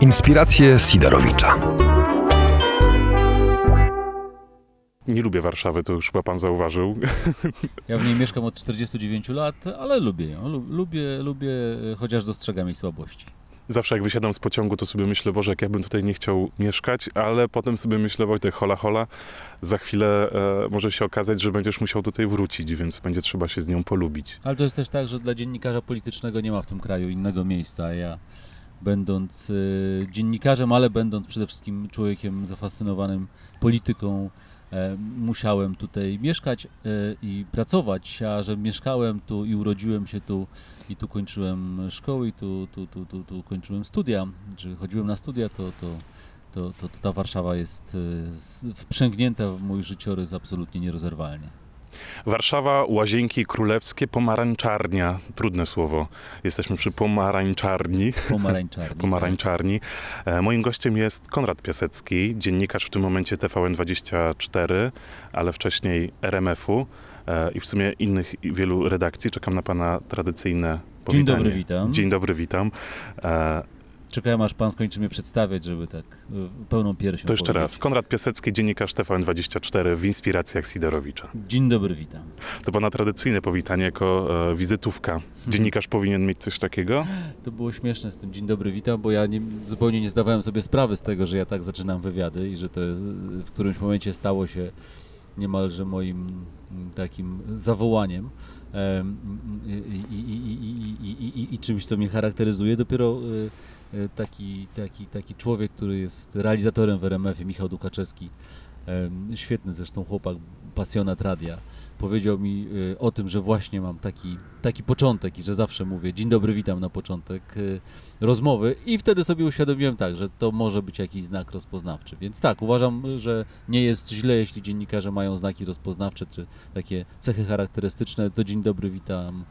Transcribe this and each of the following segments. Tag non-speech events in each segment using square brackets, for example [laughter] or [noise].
Inspiracje Sidorowicza. Nie lubię Warszawy, to już chyba pan zauważył. Ja w niej mieszkam od 49 lat, ale lubię ją. Lu- Lubię, lubię, e, chociaż dostrzegam jej słabości. Zawsze jak wysiadam z pociągu, to sobie myślę, Boże, jak ja bym tutaj nie chciał mieszkać, ale potem sobie myślę, Wojtek, hola, hola, za chwilę e, może się okazać, że będziesz musiał tutaj wrócić, więc będzie trzeba się z nią polubić. Ale to jest też tak, że dla dziennikarza politycznego nie ma w tym kraju innego miejsca. Ja będąc e, dziennikarzem, ale będąc przede wszystkim człowiekiem zafascynowanym polityką, e, musiałem tutaj mieszkać e, i pracować, a że mieszkałem tu i urodziłem się tu i tu kończyłem szkoły i tu, tu, tu, tu, tu kończyłem studia, czy chodziłem na studia, to, to, to, to, to ta Warszawa jest e, wprzęgnięta w mój życiorys absolutnie nierozerwalnie. Warszawa, Łazienki Królewskie, Pomarańczarnia, trudne słowo. Jesteśmy przy Pomarańczarni. Pomarańczarni. [laughs] Pomarańczarni. E, Moim gościem jest Konrad Piasecki, dziennikarz w tym momencie TVN24, ale wcześniej RMF-u e, i w sumie innych wielu redakcji. Czekam na pana tradycyjne Dzień powitanie. dobry, witam. Dzień dobry, witam czekałem, aż pan skończy mnie przedstawiać, żeby tak y, pełną piersią To jeszcze powiedzieć. raz. Konrad Piasecki, dziennikarz TVN24 w Inspiracjach Sidorowicza. Dzień dobry, witam. To pana tradycyjne powitanie jako e, wizytówka. Mhm. Dziennikarz powinien mieć coś takiego? To było śmieszne z tym dzień dobry, witam, bo ja nie, zupełnie nie zdawałem sobie sprawy z tego, że ja tak zaczynam wywiady i że to jest, w którymś momencie stało się niemalże moim mm, takim zawołaniem. I, i, i, i, czymś, co mnie charakteryzuje. Dopiero e, taki, taki, taki człowiek, który jest realizatorem w RMF-ie, Michał Dukaczewski, świetny zresztą chłopak, pasjonat radia, powiedział mi y, o tym, że właśnie mam taki, taki początek i że zawsze mówię dzień dobry, witam na początek y, rozmowy. I wtedy sobie uświadomiłem tak, że to może być jakiś znak rozpoznawczy. Więc tak, uważam, że nie jest źle, jeśli dziennikarze mają znaki rozpoznawcze czy takie cechy charakterystyczne, to dzień dobry, witam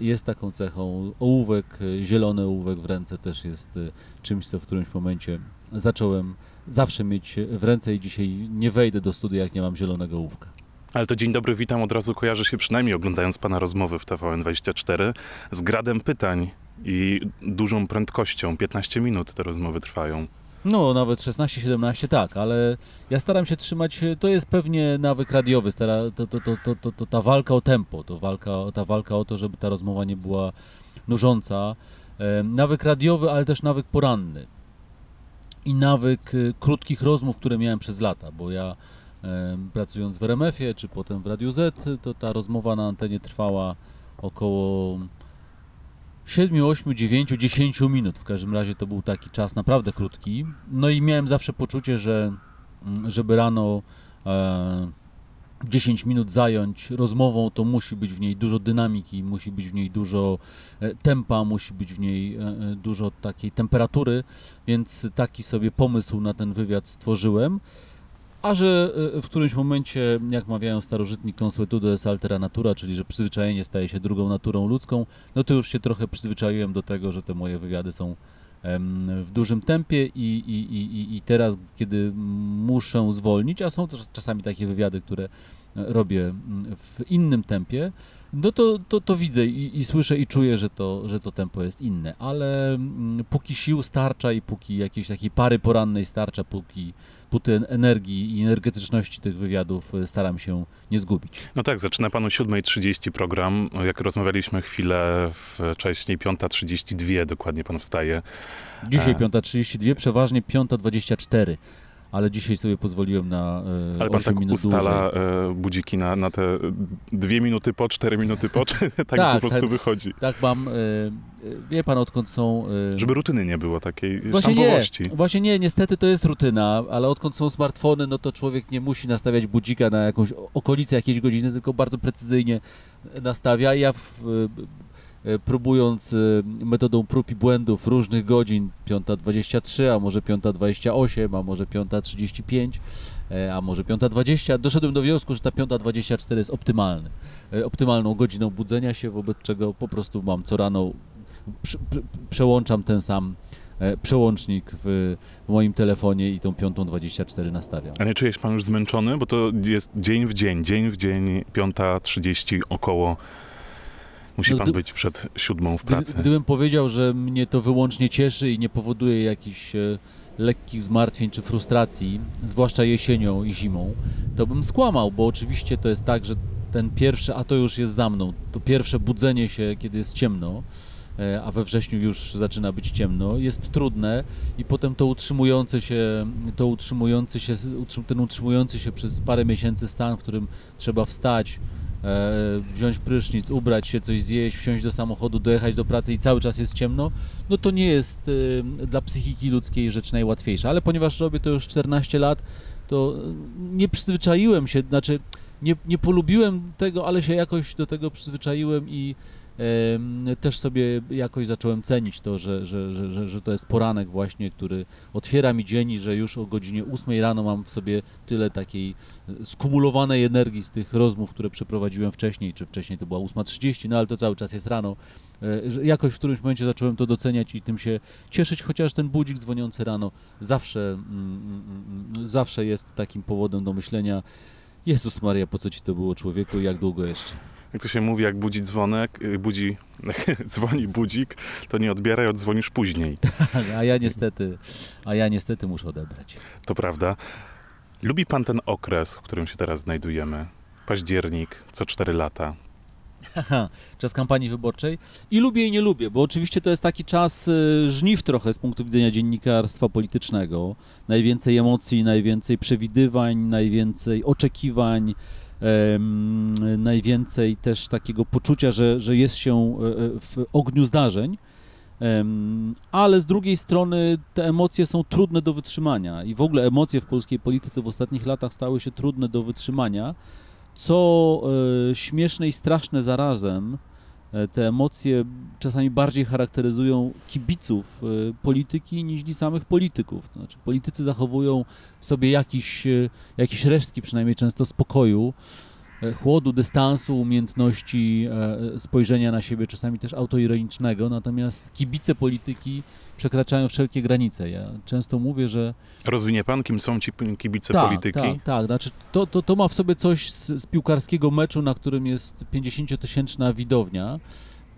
jest taką cechą. Ołówek, y, zielony ołówek w ręce też jest y, czymś, co w którymś momencie zacząłem zawsze mieć w ręce i dzisiaj nie wejdę do studia, jak nie mam zielonego ołówka. Ale to dzień dobry, witam od razu kojarzy się przynajmniej oglądając pana rozmowy w TVN24 z gradem pytań i dużą prędkością. 15 minut te rozmowy trwają. No, nawet 16-17 tak, ale ja staram się trzymać, to jest pewnie nawyk radiowy, stara, to, to, to, to, to, to ta walka o tempo, to walka, ta walka o to, żeby ta rozmowa nie była nużąca. Nawyk radiowy, ale też nawyk poranny. I nawyk y, krótkich rozmów, które miałem przez lata, bo ja pracując w RMF-ie, czy potem w Radiu Z, to ta rozmowa na antenie trwała około 7, 8, 9, 10 minut. W każdym razie to był taki czas naprawdę krótki. No i miałem zawsze poczucie, że mm, żeby rano e, 10 minut zająć rozmową, to musi być w niej dużo dynamiki, musi być w niej dużo e, tempa, musi być w niej e, e, dużo takiej temperatury, więc taki sobie pomysł na ten wywiad stworzyłem. A że e, w którymś momencie, jak mawiają starożytni, consuetudo est altera natura, czyli że przyzwyczajenie staje się drugą naturą ludzką, no to już się trochę przyzwyczaiłem do tego, że te moje wywiady są w dużym tempie i, i, i, i- teraz, kiedy muszę zwolnić, a są też czasami takie wywiady, które e, robię w innym tempie, no to, to, to widzę i, i słyszę i czuję, że to, że to tempo jest inne, ale póki sił starcza i póki jakiejś takiej pary porannej starcza, póki, póki energii i energetyczności tych wywiadów e, staram się nie zgubić. No tak, zaczyna pan o 7.30 program. Jak rozmawialiśmy chwilę wcześniej, 5.32 dokładnie pan wstaje. Dzisiaj E. 5.32, przeważnie 5.24, ale dzisiaj sobie pozwoliłem na e, Ale pan 8 tak minut ustala dłużej. e, budziki na, na te dwie minuty po, cztery minuty po, [laughs] tak, Tak, po prostu tak. wychodzi? Tak mam, e, e, wie pan odkąd są... e, Żeby rutyny nie było takiej Właśnie nie, właśnie nie, niestety to jest rutyna, ale odkąd są smartfony, no to człowiek nie musi nastawiać budzika na jakąś okolicę jakiejś godziny, tylko bardzo precyzyjnie nastawia. Ja w, e, próbując e, metodą prób i błędów różnych godzin, 5.23, a może 5.28, a może 5.35, e, a może 5.20, doszedłem do wniosku, że ta 5.24 jest optymalny, e, optymalną godziną budzenia się, wobec czego po prostu mam co rano, prze, prze, przełączam ten sam e, przełącznik w, w moim telefonie i tą 5.24 nastawiam. A nie czujesz pan już zmęczony? Bo to jest dzień w dzień, dzień w dzień, 5.30 około. Musi No, pan gdy- być przed siódmą w Gdy, pracy. gdybym powiedział, że mnie to wyłącznie cieszy i nie powoduje jakichś e, lekkich zmartwień czy frustracji, zwłaszcza jesienią i zimą, to bym skłamał, bo oczywiście to jest tak, że ten pierwszy, a to już jest za mną, to pierwsze budzenie się, kiedy jest ciemno, e, a we wrześniu już zaczyna być ciemno, jest trudne i potem to utrzymujące się, to utrzymujący się, ten utrzymujący się przez parę miesięcy stan, w którym trzeba wstać, wziąć prysznic, ubrać się, coś zjeść, wsiąść do samochodu, dojechać do pracy i cały czas jest ciemno, no to nie jest e, dla psychiki ludzkiej rzecz najłatwiejsza. Ale ponieważ robię to już 14 lat, to e, nie przyzwyczaiłem się, znaczy nie, nie polubiłem tego, ale się jakoś do tego przyzwyczaiłem i też sobie jakoś zacząłem cenić to, że, że, że, że, to jest poranek właśnie, który otwiera mi dzień i że już o godzinie 8 rano mam w sobie tyle takiej e, skumulowanej energii z tych rozmów, które przeprowadziłem wcześniej, czy wcześniej to była 8.30, no ale to cały czas jest rano, e, jakoś w którymś momencie zacząłem to doceniać i tym się cieszyć, chociaż ten budzik dzwoniący rano zawsze, mm, mm, mm, zawsze jest takim powodem do myślenia Jezus Maria, po co ci to było człowieku i jak długo jeszcze? Jak to się mówi, jak budzi dzwonek, y, budzi, [laughs] dzwoni budzik, to nie odbieraj, odzwonisz później. [laughs] A ja niestety, a ja niestety muszę odebrać. To prawda. Lubi pan ten okres, w którym się teraz znajdujemy? Październik, co cztery lata. Haha, czas kampanii wyborczej i lubię i nie lubię, bo oczywiście to jest taki czas y, żniw trochę z punktu widzenia dziennikarstwa politycznego. Najwięcej emocji, najwięcej przewidywań, najwięcej oczekiwań, najwięcej też takiego poczucia, że, że jest się e, e, w ogniu zdarzeń. Ale z drugiej strony te emocje są trudne do wytrzymania i w ogóle emocje w polskiej polityce w ostatnich latach stały się trudne do wytrzymania co e, śmieszne i straszne zarazem, te emocje czasami bardziej charakteryzują kibiców e, polityki niż samych polityków. To znaczy, politycy zachowują w sobie jakiś, e, jakieś resztki, przynajmniej często spokoju, e, chłodu, dystansu, umiejętności e, spojrzenia na siebie, czasami też autoironicznego, natomiast kibice polityki przekraczają wszelkie granice. Ja często mówię, że Rozwinie pan, kim są ci kibice tak, polityki? Tak, tak. Znaczy, to, to, to ma w sobie coś z, z piłkarskiego meczu, na którym jest 50-tysięczna widownia,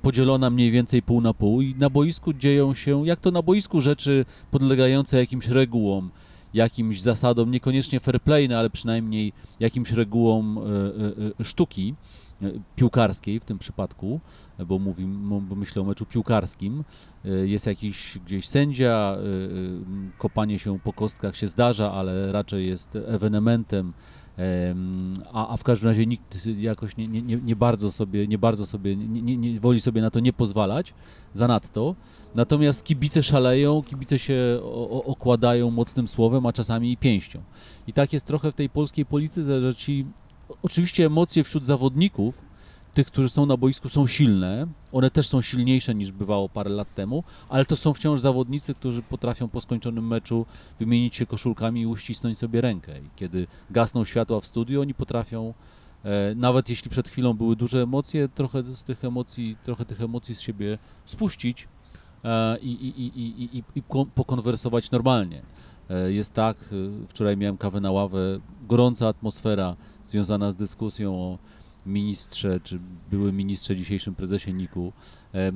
podzielona mniej więcej pół na pół i na boisku dzieją się, jak to na boisku, rzeczy podlegające jakimś regułom, jakimś zasadom, niekoniecznie fair play, no, ale przynajmniej jakimś regułom e, e, e, sztuki piłkarskiej w tym przypadku, bo, mówi, bo myślę o meczu piłkarskim. E, Jest jakiś gdzieś sędzia, e, e, kopanie się po kostkach się zdarza, ale raczej jest ewenementem, em, a, a w każdym razie nikt jakoś nie, nie, nie, bardzo sobie, nie bardzo sobie, nie, nie, nie woli sobie na to nie pozwalać zanadto. Natomiast kibice szaleją, kibice się okładają mocnym słowem, a czasami i pięścią. I tak jest trochę w tej polskiej polityce, że ci oczywiście emocje wśród zawodników, tych, którzy są na boisku, są silne. One też są silniejsze niż bywało parę lat temu, ale to są wciąż zawodnicy, którzy potrafią po skończonym meczu wymienić się koszulkami i uścisnąć sobie rękę. I kiedy gasną światła w studiu, oni potrafią, e, nawet jeśli przed chwilą były duże emocje, trochę z tych emocji, trochę tych emocji z siebie spuścić e, i, i, i, i, i, i ko- pokonwersować normalnie. E, Jest tak, e, wczoraj miałem kawę na ławę, gorąca atmosfera związana z dyskusją o ministrze, czy byłym ministrze, dzisiejszym prezesie NIK-u,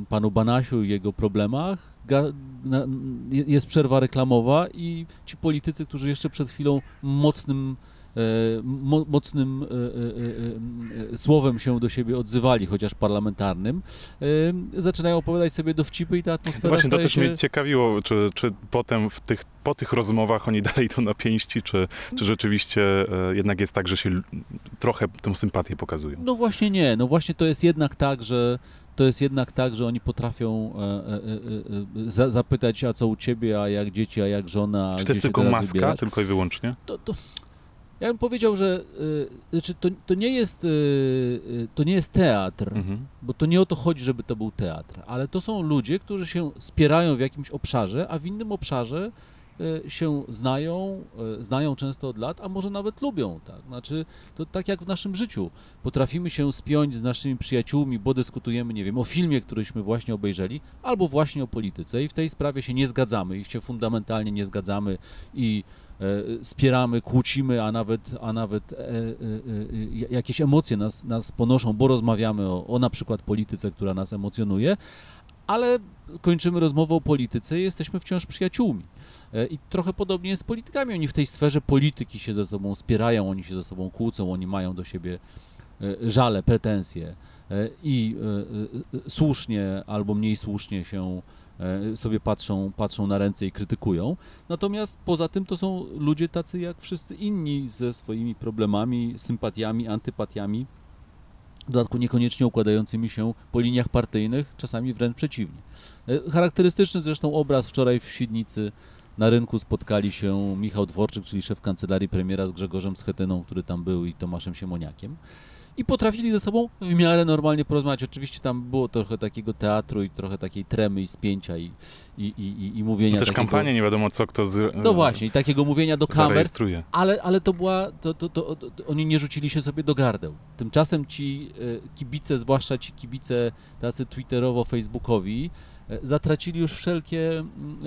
panu Banasiu i jego problemach. Jest przerwa reklamowa i ci politycy, którzy jeszcze przed chwilą mocnym, mo, mocnym e, e, e, e, słowem się do siebie odzywali, chociaż parlamentarnym, e, zaczynają opowiadać sobie dowcipy i ta atmosfera właśnie, to też się... mnie ciekawiło, czy, czy potem w tych, po tych rozmowach oni [laughs] dalej idą na pięści, czy, czy rzeczywiście e, jednak jest tak, że się trochę tę sympatię pokazują. No właśnie nie, no właśnie to jest jednak tak, że to jest jednak tak, że oni potrafią e, e, e, e, za, zapytać, a co u ciebie, a jak dzieci, a jak żona, Czy to jest tylko maska, wybierasz? tylko i wyłącznie? To, to, ja bym powiedział, że y, znaczy to, to nie jest y, y, to nie jest teatr, Mhm. bo to nie o to chodzi, żeby to był teatr, ale to są ludzie, którzy się spierają w jakimś obszarze, a w innym obszarze się znają, znają często od lat, a może nawet lubią, tak? Znaczy, to tak jak w naszym życiu. Potrafimy się spiąć z naszymi przyjaciółmi, bo dyskutujemy, nie wiem, o filmie, któryśmy właśnie obejrzeli, albo właśnie o polityce i w tej sprawie się nie zgadzamy i się fundamentalnie nie zgadzamy i spieramy, kłócimy, a nawet, a nawet e, e, e, jakieś emocje nas, nas ponoszą, bo rozmawiamy o, o na przykład polityce, która nas emocjonuje, ale kończymy rozmowę o polityce i jesteśmy wciąż przyjaciółmi. I trochę podobnie jest z politykami. Oni w tej sferze polityki się ze sobą spierają, oni się ze sobą kłócą, oni mają do siebie żale, pretensje i słusznie albo mniej słusznie się E, sobie patrzą, patrzą na ręce i krytykują. Natomiast poza tym to są ludzie tacy jak wszyscy inni ze swoimi problemami, sympatiami, antypatiami, w dodatku niekoniecznie układającymi się po liniach partyjnych, czasami wręcz przeciwnie. E, charakterystyczny zresztą obraz wczoraj w Świdnicy na rynku spotkali się Michał Dworczyk, czyli szef kancelarii premiera z Grzegorzem Schetyną, który tam był i Tomaszem Siemoniakiem i potrafili ze sobą w miarę normalnie porozmawiać. Oczywiście tam było trochę takiego teatru i trochę takiej tremy i spięcia i, i, i, i mówienia. No też takiego... kampania, nie wiadomo co kto z... No właśnie, i takiego mówienia do kamer, ale, ale to była, to, to, to, to, oni nie rzucili się sobie do gardeł. Tymczasem ci e, kibice, zwłaszcza ci kibice tacy twitterowo-facebookowi, zatracili już wszelkie mm,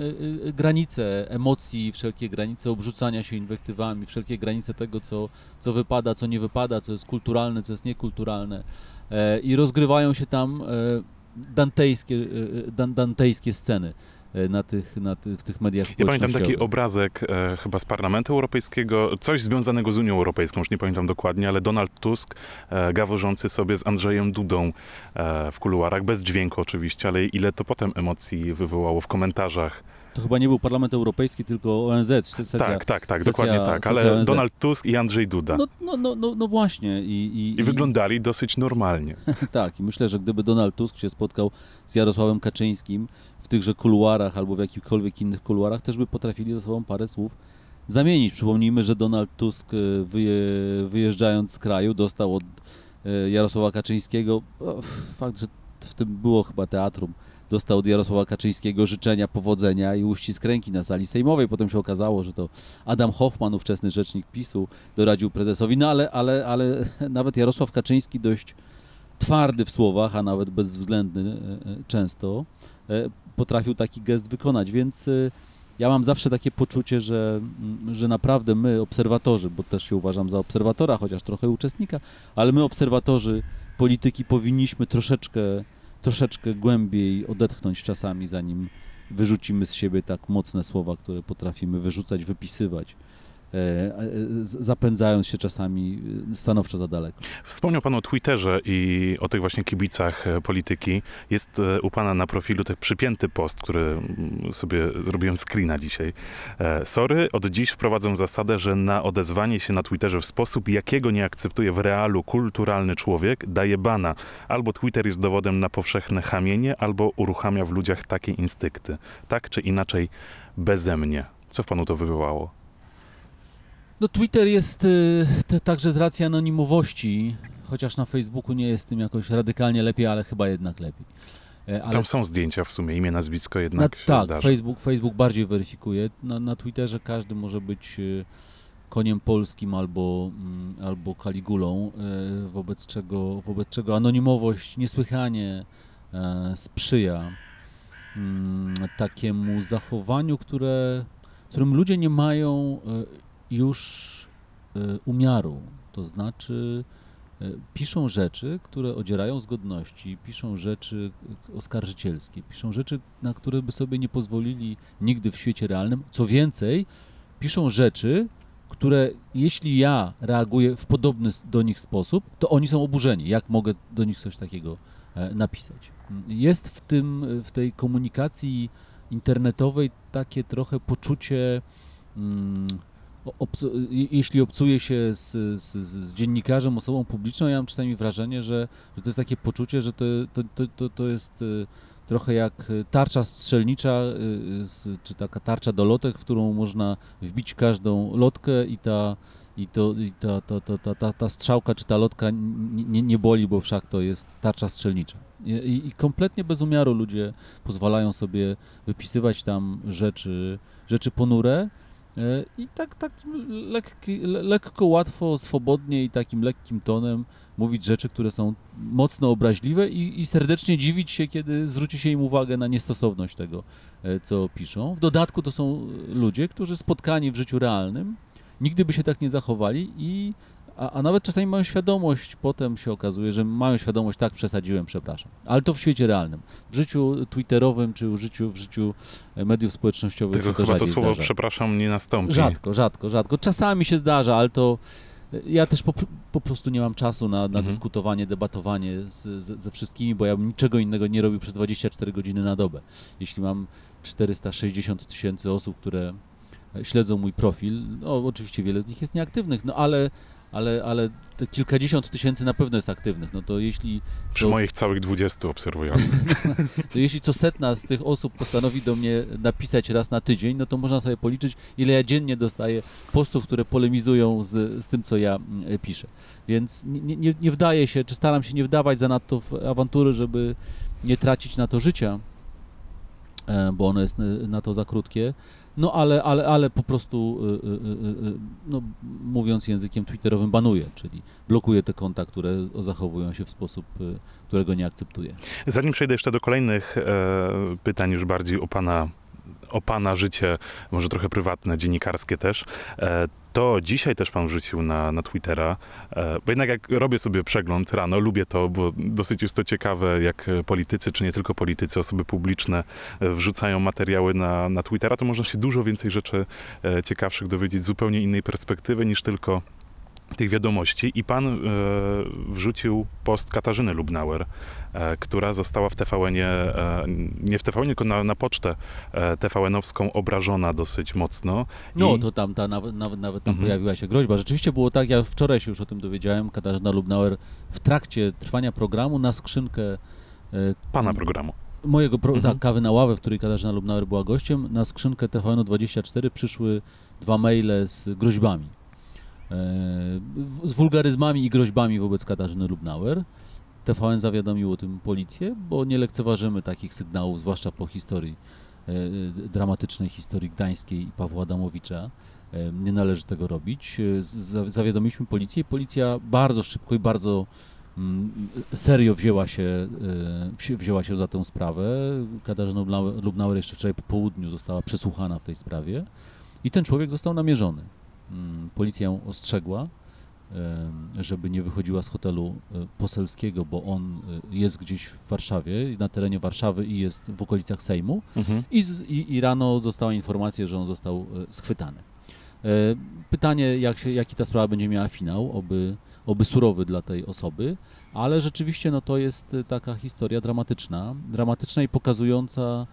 e, e, granice emocji, wszelkie granice obrzucania się inwektywami, wszelkie granice tego, co, co wypada, co nie wypada, co jest kulturalne, co jest niekulturalne. I rozgrywają się tam dantejskie, dantejskie sceny. E, na tych, na ty, w tych mediach Ja pamiętam taki obrazek e, chyba z Parlamentu Europejskiego, coś związanego z Unią Europejską, już nie pamiętam dokładnie, ale Donald Tusk e, gaworzący sobie z Andrzejem Dudą e, w kuluarach, bez dźwięku oczywiście, ale ile to potem emocji wywołało w komentarzach. To chyba nie był Parlament Europejski, tylko ONZ, sesja, Tak, tak, tak, sesja, dokładnie tak, ale ONZ. Donald Tusk i Andrzej Duda. No, no, no, no, no właśnie. I, i, I wyglądali dosyć normalnie. [laughs] tak, i myślę, że gdyby Donald Tusk się spotkał z Jarosławem Kaczyńskim w tychże kuluarach albo w jakichkolwiek innych kuluarach, też by potrafili ze sobą parę słów zamienić. Przypomnijmy, że Donald Tusk e, wyje, wyjeżdżając z kraju dostał od e, Jarosława Kaczyńskiego, fakt, że w tym było chyba teatrum, dostał od Jarosława Kaczyńskiego życzenia powodzenia i uścisk ręki na sali sejmowej. Potem się okazało, że to Adam Hoffman, ówczesny rzecznik PiSu, doradził prezesowi. No ale, ale, ale [laughs] nawet Jarosław Kaczyński dość twardy w słowach, a nawet bezwzględny e, często, potrafił taki gest wykonać, więc y, ja mam zawsze takie poczucie, że, mm, że naprawdę my, obserwatorzy, bo też się uważam za obserwatora, chociaż trochę uczestnika, ale my, obserwatorzy polityki, powinniśmy troszeczkę, troszeczkę głębiej odetchnąć czasami, zanim wyrzucimy z siebie tak mocne słowa, które potrafimy wyrzucać, wypisywać. E, e, zapędzając się czasami e, stanowczo za daleko. Wspomniał Pan o Twitterze i o tych właśnie kibicach polityki. Jest u Pana na profilu ten przypięty post, który mm, sobie zrobiłem screena dzisiaj. Sorry, od dziś wprowadzę zasadę, że na odezwanie się na Twitterze w sposób, jakiego nie akceptuje w realu kulturalny człowiek, daje bana. Albo Twitter jest dowodem na powszechne chamienie, albo uruchamia w ludziach takie instynkty. Tak czy inaczej, bezemnie. Co w Panu to wywołało? No Twitter jest y, te, także z racji anonimowości, chociaż na Facebooku nie jest tym jakoś radykalnie lepiej, ale chyba jednak lepiej. E, ale... Tam są zdjęcia w sumie, imię, nazwisko jednak na, Tak. Facebook, Facebook bardziej weryfikuje. Na, na Twitterze każdy może być y, koniem polskim albo, mm, albo kaligulą, y, wobec czego, wobec czego anonimowość niesłychanie e, sprzyja mm, takiemu zachowaniu, które, którym ludzie nie mają już e, umiaru, to znaczy e, piszą rzeczy, które odzierają zgodności, piszą rzeczy oskarżycielskie, piszą rzeczy, na które by sobie nie pozwolili nigdy w świecie realnym. Co więcej, piszą rzeczy, które jeśli ja reaguję w podobny do nich sposób, to oni są oburzeni. Jak mogę do nich coś takiego e, napisać? Jest w tym, w tej komunikacji internetowej takie trochę poczucie mm, obcu jeśli obcuje się z, z, z, dziennikarzem, osobą publiczną, ja mam czasami wrażenie, że, że to jest takie poczucie, że to, to, to, to jest y, trochę jak tarcza strzelnicza, y, czy taka tarcza do lotek, w którą można wbić każdą lotkę i ta, i to, i ta, ta, ta, ta, ta, strzałka czy ta lotka nie, nie boli, bo wszak to jest tarcza strzelnicza. I, I, kompletnie bez umiaru ludzie pozwalają sobie wypisywać tam rzeczy, rzeczy ponure, I tak, takim lekki, le, lekko, łatwo, swobodnie i takim lekkim tonem mówić rzeczy, które są mocno obraźliwe i, i serdecznie dziwić się, kiedy zwróci się im uwagę na niestosowność tego, e, co piszą. W dodatku to są ludzie, którzy spotkani w życiu realnym nigdy by się tak nie zachowali i a, a, nawet czasami mają świadomość, potem się okazuje, że mają świadomość, tak, przesadziłem, przepraszam. Ale to w świecie realnym. W życiu twitterowym, czy w życiu, w życiu e, mediów społecznościowych Tego to chyba to słowo, zdarza. przepraszam, nie nastąpi. Rzadko, rzadko, rzadko. Czasami się zdarza, ale to e, ja też po, po prostu nie mam czasu na, na Mhm. dyskutowanie, debatowanie z, z, ze wszystkimi, bo ja bym niczego innego nie robił przez 24 godziny na dobę. Jeśli mam 460 tysięcy osób, które e, śledzą mój profil, no oczywiście wiele z nich jest nieaktywnych, no ale, ale, ale te kilkadziesiąt tysięcy na pewno jest aktywnych, no to jeśli Przy co, moich całych 20 obserwujących. [laughs] [laughs] to jeśli co setna z tych osób postanowi do mnie napisać raz na tydzień, no to można sobie policzyć, ile ja dziennie dostaję postów, które polemizują z, z tym, co ja mm, piszę. Więc nie, nie, nie wdaję się, czy staram się nie wdawać zanadto w awantury, żeby nie tracić na to życia, e, bo ono jest e, na to za krótkie. No ale, ale, ale po prostu, y, y, y, no, mówiąc językiem twitterowym, banuję, czyli blokuję te konta, które zachowują się w sposób, którego nie akceptuję. Zanim przejdę jeszcze do kolejnych e, pytań, już bardziej o pana, o pana życie, może trochę prywatne, dziennikarskie też, e, to dzisiaj też pan wrzucił na, na Twittera, e, bo jednak jak robię sobie przegląd rano, lubię to, bo dosyć jest to ciekawe, jak politycy, czy nie tylko politycy, osoby publiczne e, wrzucają materiały na, na Twittera, to można się dużo więcej rzeczy ciekawszych dowiedzieć z zupełnie innej perspektywy niż tylko tych wiadomości. I pan e, wrzucił post Katarzyny Lubnauer, która została w TVN-ie, e, nie w TVN, tylko na, na pocztę e, TVN-owską obrażona dosyć mocno. No, I- to tam ta, nawet, nawet, tam Mhm. pojawiła się groźba. Rzeczywiście było tak, ja wczoraj się już o tym dowiedziałem, Katarzyna Lubnauer w trakcie trwania programu na skrzynkę e, pana programu. mojego pro, Mhm. tak, kawy na ławę, w której Katarzyna Lubnauer była gościem, na skrzynkę TVN24 przyszły dwa maile z groźbami. E, z wulgaryzmami i groźbami wobec Katarzyny Lubnauer. TVN zawiadomił o tym policję, bo nie lekceważymy takich sygnałów, zwłaszcza po historii, e, dramatycznej historii gdańskiej i Pawła Adamowicza. E, Nie należy tego robić. E, Zawiadomiliśmy policję i policja bardzo szybko i bardzo mm, serio wzięła się, e, wzięła się za tę sprawę. Katarzyna Lubnauer- jeszcze wczoraj po południu została przesłuchana w tej sprawie i ten człowiek został namierzony. Mm, Policja ją ostrzegła, e, żeby nie wychodziła z hotelu e, poselskiego, bo on e, jest gdzieś w Warszawie, na terenie Warszawy i jest w okolicach Sejmu. Mhm. I, z, i, I rano dostała informacja, że on został e, schwytany. Pytanie, jak się, jaki ta sprawa będzie miała finał, oby, oby surowy dla tej osoby, ale rzeczywiście no, to jest taka historia dramatyczna, dramatyczna i pokazująca,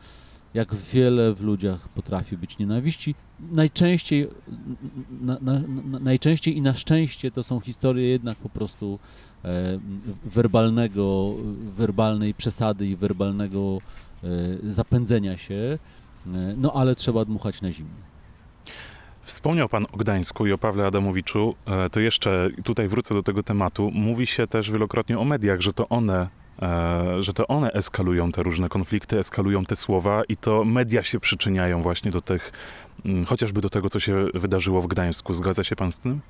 jak wiele w ludziach potrafi być nienawiści. Najczęściej, na, na, na, najczęściej i na szczęście to są historie jednak po prostu e, werbalnego, werbalnej przesady i werbalnego e, zapędzenia się, e, no ale trzeba dmuchać na zimno. Wspomniał pan o Gdańsku i o Pawle Adamowiczu, e, to jeszcze tutaj wrócę do tego tematu. Mówi się też wielokrotnie o mediach, że to one, że to one eskalują te różne konflikty, eskalują te słowa i to media się przyczyniają właśnie do tych, mm, chociażby do tego, co się wydarzyło w Gdańsku. Zgadza się pan z tym?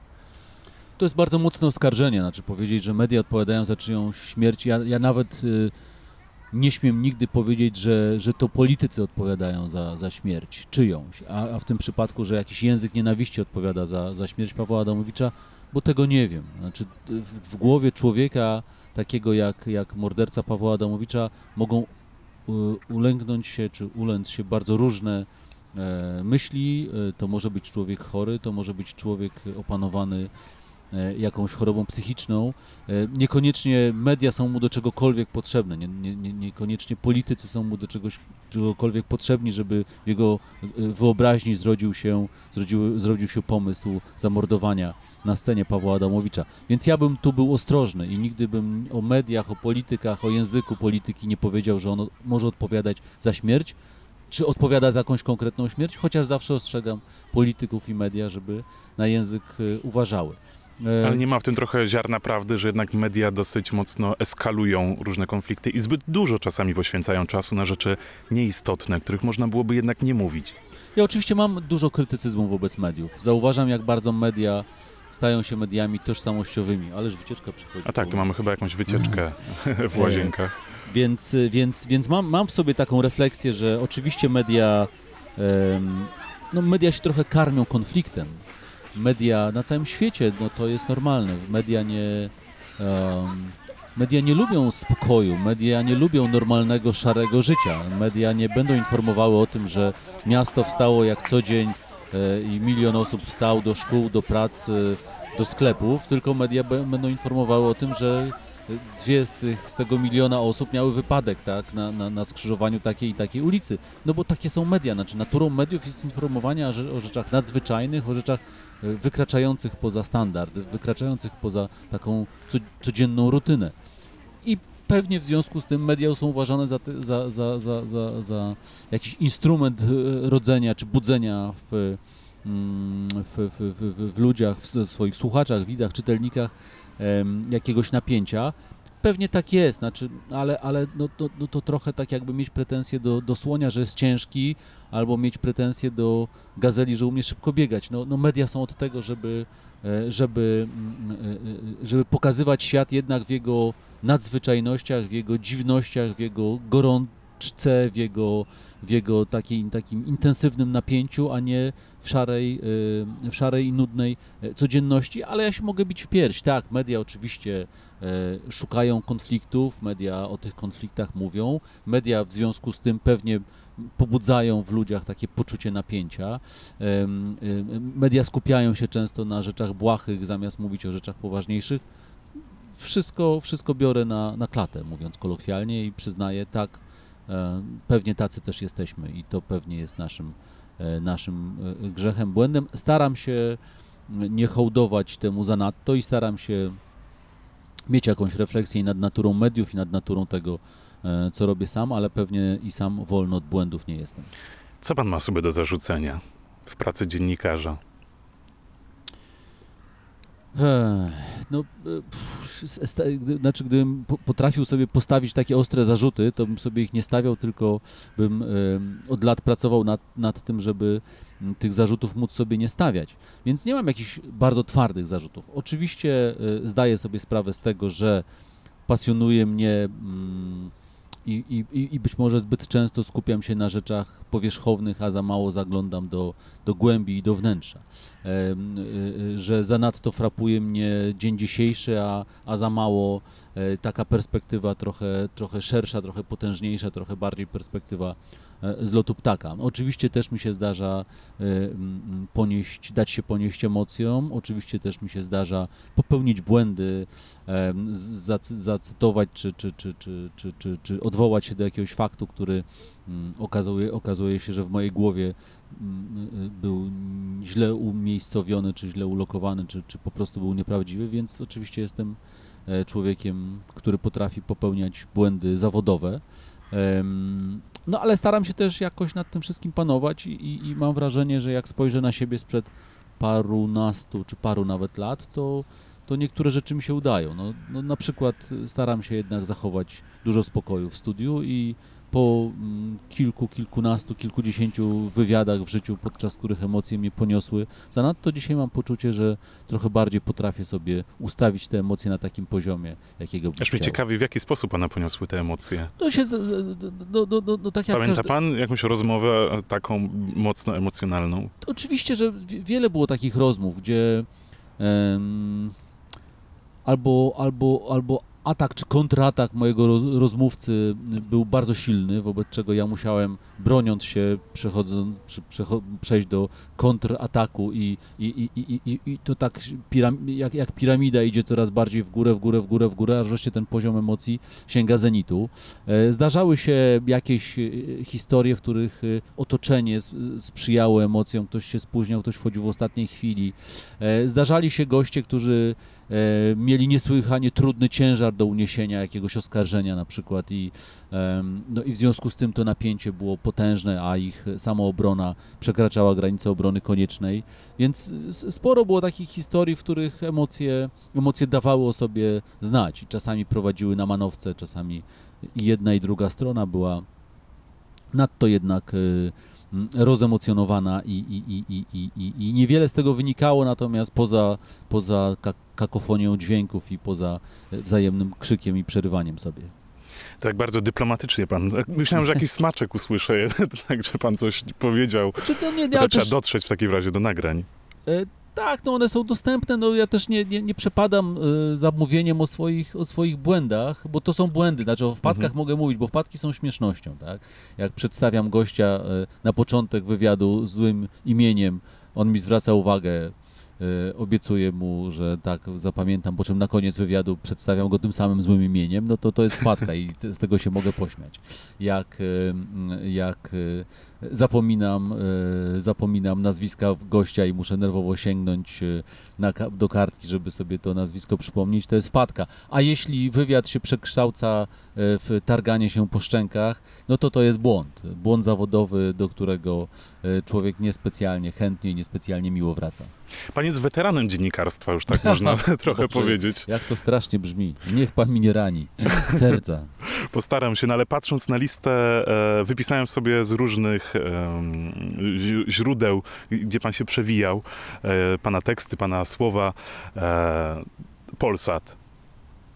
To jest bardzo mocne oskarżenie, znaczy powiedzieć, że media odpowiadają za czyjąś śmierć. Ja, ja nawet y, nie śmiem nigdy powiedzieć, że, że to politycy odpowiadają za, za śmierć czyjąś, a, a w tym przypadku, że jakiś język nienawiści odpowiada za, za śmierć Pawła Adamowicza, bo tego nie wiem. Znaczy w, w głowie człowieka takiego jak, jak morderca Pawła Adamowicza mogą y, ulęknąć się, czy ulęc się bardzo różne e, myśli. E, To może być człowiek chory, to może być człowiek opanowany jakąś chorobą psychiczną. E, Niekoniecznie media są mu do czegokolwiek potrzebne, nie, nie, nie, niekoniecznie politycy są mu do czegoś, czegokolwiek potrzebni, żeby w jego e, wyobraźni zrodził się, zrodził, zrodził się pomysł zamordowania na scenie Pawła Adamowicza. Więc ja bym tu był ostrożny i nigdy bym o mediach, o politykach, o języku polityki nie powiedział, że on może odpowiadać za śmierć, czy odpowiada za jakąś konkretną śmierć, chociaż zawsze ostrzegam polityków i media, żeby na język e, uważały. E, Ale nie ma w tym trochę ziarna prawdy, że jednak media dosyć mocno eskalują różne konflikty i zbyt dużo czasami poświęcają czasu na rzeczy nieistotne, których można byłoby jednak nie mówić. Ja oczywiście mam dużo krytycyzmu wobec mediów. Zauważam, jak bardzo media stają się mediami tożsamościowymi, ależ wycieczka przychodzi. A tak, nas. mamy chyba jakąś wycieczkę [laughs] w łazienkach. Więc, więc, więc mam, mam w sobie taką refleksję, że oczywiście media, no media się trochę karmią konfliktem. Media na całym świecie, no to jest normalne. Media nie, em, media nie lubią spokoju, media nie lubią normalnego, szarego życia. Media nie będą informowały o tym, że miasto wstało jak co dzień e, i milion osób wstał do szkół, do pracy, do sklepów, tylko media będą informowały o tym, że dwie z, tych, z tego miliona osób miały wypadek tak, na, na, na skrzyżowaniu takiej i takiej ulicy. No bo takie są media, znaczy naturą mediów jest informowanie o, rze- o rzeczach nadzwyczajnych, o rzeczach wykraczających poza standard, wykraczających poza taką co, codzienną rutynę. I pewnie w związku z tym media są uważane za, za, za, za, za, za jakiś instrument e, rodzenia czy budzenia w, mm, w, w, w, w, ludziach, w swoich słuchaczach, widzach, czytelnikach jakiegoś napięcia. Pewnie tak jest, znaczy, ale, ale no, to, no to trochę tak jakby mieć pretensje do, do słonia, że jest ciężki, albo mieć pretensje do gazeli, że umie szybko biegać. No, no media są od tego, żeby, e, żeby, mm, e, e, żeby pokazywać świat jednak w jego nadzwyczajnościach, w jego dziwnościach, w jego gorączce, w jego, w jego takim, takim intensywnym napięciu, a nie w szarej, w szarej i nudnej codzienności, ale ja się mogę bić w pierś. Tak, media oczywiście szukają konfliktów, media o tych konfliktach mówią, media w związku z tym pewnie pobudzają w ludziach takie poczucie napięcia. Em, Media skupiają się często na rzeczach błahych, zamiast mówić o rzeczach poważniejszych. Wszystko, wszystko biorę na, na klatę, mówiąc kolokwialnie, i przyznaję, tak, e, pewnie tacy też jesteśmy i to pewnie jest naszym, e, naszym e, grzechem, błędem. Staram się nie hołdować temu zanadto i staram się mieć jakąś refleksję nad naturą mediów i nad naturą tego, e, co robię sam, ale pewnie i sam wolny od błędów nie jestem. Co pan ma sobie do zarzucenia w pracy dziennikarza? No, e, pff, znaczy, gdybym po- potrafił sobie postawić takie ostre zarzuty, to bym sobie ich nie stawiał, tylko bym od lat pracował nad, nad tym, żeby tych zarzutów móc sobie nie stawiać. Więc nie mam jakichś bardzo twardych zarzutów. Oczywiście e, zdaję sobie sprawę z tego, że pasjonuje mnie mm, i, i- i być może zbyt często skupiam się na rzeczach powierzchownych, a za mało zaglądam do, do głębi i do wnętrza. Y, y, że zanadto frapuje mnie dzień dzisiejszy, a, a za mało e, taka perspektywa trochę, trochę szersza, trochę potężniejsza, trochę bardziej perspektywa e, z lotu ptaka. Oczywiście też mi się zdarza e, ponieść, dać się ponieść emocjom, oczywiście też mi się zdarza popełnić błędy, zacytować czy, czy, czy, czy, czy, czy, czy odwołać się do jakiegoś faktu, który mm, okazuje, okazuje się, że w mojej głowie był źle umiejscowiony, czy źle ulokowany, czy, czy po prostu był nieprawdziwy, więc oczywiście jestem e, człowiekiem, który potrafi popełniać błędy zawodowe. No ale staram się też jakoś nad tym wszystkim panować i, i mam wrażenie, że jak spojrzę na siebie sprzed parunastu czy paru nawet lat, to, to niektóre rzeczy mi się udają. No, no, na przykład staram się jednak zachować dużo spokoju w studiu i po mm, kilku, kilkunastu, kilkudziesięciu wywiadach w życiu, podczas których emocje mnie poniosły, zanadto dzisiaj mam poczucie, że trochę bardziej potrafię sobie ustawić te emocje na takim poziomie, jakiego bym Aż mnie ciekawi, w jaki sposób pana poniosły te emocje. To się, z- no, no, no, no, tak jak Pamięta każdy, pan jakąś rozmowę e, taką mocno emocjonalną? To Oczywiście, że wi- wiele było takich rozmów, gdzie albo, albo, albo atak czy kontratak mojego roz, rozmówcy był bardzo silny, wobec czego ja musiałem, broniąc się, przechodząc, przejść do kontrataku i, i, i, i, i, to tak jak, jak piramida idzie coraz bardziej w górę, w górę, w górę, w górę, aż wreszcie ten poziom emocji sięga zenitu. E, Zdarzały się jakieś e, historie, w których e, otoczenie sprzyjało emocjom, ktoś się spóźniał, ktoś wchodził w ostatniej chwili. Zdarzali się goście, którzy mieli niesłychanie trudny ciężar do uniesienia jakiegoś oskarżenia na przykład i, no i w związku z tym to napięcie było potężne, a ich samoobrona przekraczała granicę obrony koniecznej, więc sporo było takich historii, w których emocje, emocje dawały o sobie znać i czasami prowadziły na manowce, czasami jedna i druga strona była nadto jednak y, mm, rozemocjonowana i, i, i, i, i, i, niewiele z tego wynikało, natomiast poza, poza ka- kakofonią dźwięków i poza e, wzajemnym krzykiem i przerywaniem sobie. Tak bardzo dyplomatycznie pan. Myślałem, że jakiś smaczek usłyszę, [laughs] tak, że pan coś powiedział. Czy to nie, ale trzeba dotrzeć w takim razie do nagrań. e, tak, no one są dostępne, no ja też nie, nie, nie przepadam e, za mówieniem o swoich, o swoich błędach, bo to są błędy, znaczy o wpadkach Mhm. mogę mówić, bo wpadki są śmiesznością, tak? Jak przedstawiam gościa e, na początek wywiadu z złym imieniem, on mi zwraca uwagę, obiecuję mu, że tak zapamiętam, po czym na koniec wywiadu przedstawiam go tym samym złym imieniem, no to to jest wpadka i z tego się mogę pośmiać. Jak, e, jak e, zapominam, e, zapominam nazwiska gościa i muszę nerwowo sięgnąć e, na, do kartki, żeby sobie to nazwisko przypomnieć, to jest wpadka. A jeśli wywiad się przekształca e, w targanie się po szczękach, no to to jest błąd. Błąd zawodowy, do którego człowiek niespecjalnie chętnie i niespecjalnie miło wraca. Pan jest weteranem dziennikarstwa, już tak [laughs] można [laughs] trochę Dobrze. powiedzieć. Jak to strasznie brzmi. Niech pan mi nie rani serca. [laughs] Postaram się, no ale patrząc na listę, wypisałem sobie z różnych źródeł, gdzie pan się przewijał, e, pana teksty, pana słowa. E, Polsat,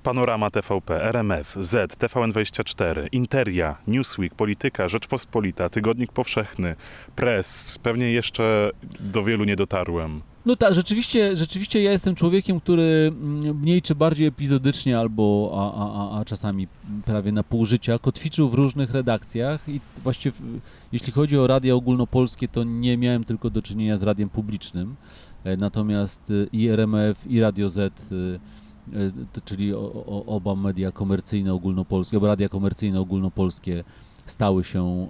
Panorama TVP, RMF, Z, TVN24, Interia, Newsweek, Polityka, Rzeczpospolita, Tygodnik Powszechny, Press. Pewnie jeszcze do wielu nie dotarłem. No tak, rzeczywiście, rzeczywiście ja jestem człowiekiem, który mm, mniej czy bardziej epizodycznie albo a, a, a, czasami prawie na pół życia kotwiczył w różnych redakcjach i właściwie jeśli chodzi o radia ogólnopolskie, to nie miałem tylko do czynienia z radiem publicznym, e, natomiast e, i RMF i Radio Z, e, czyli oba media komercyjne ogólnopolskie, oba radia komercyjne ogólnopolskie stały się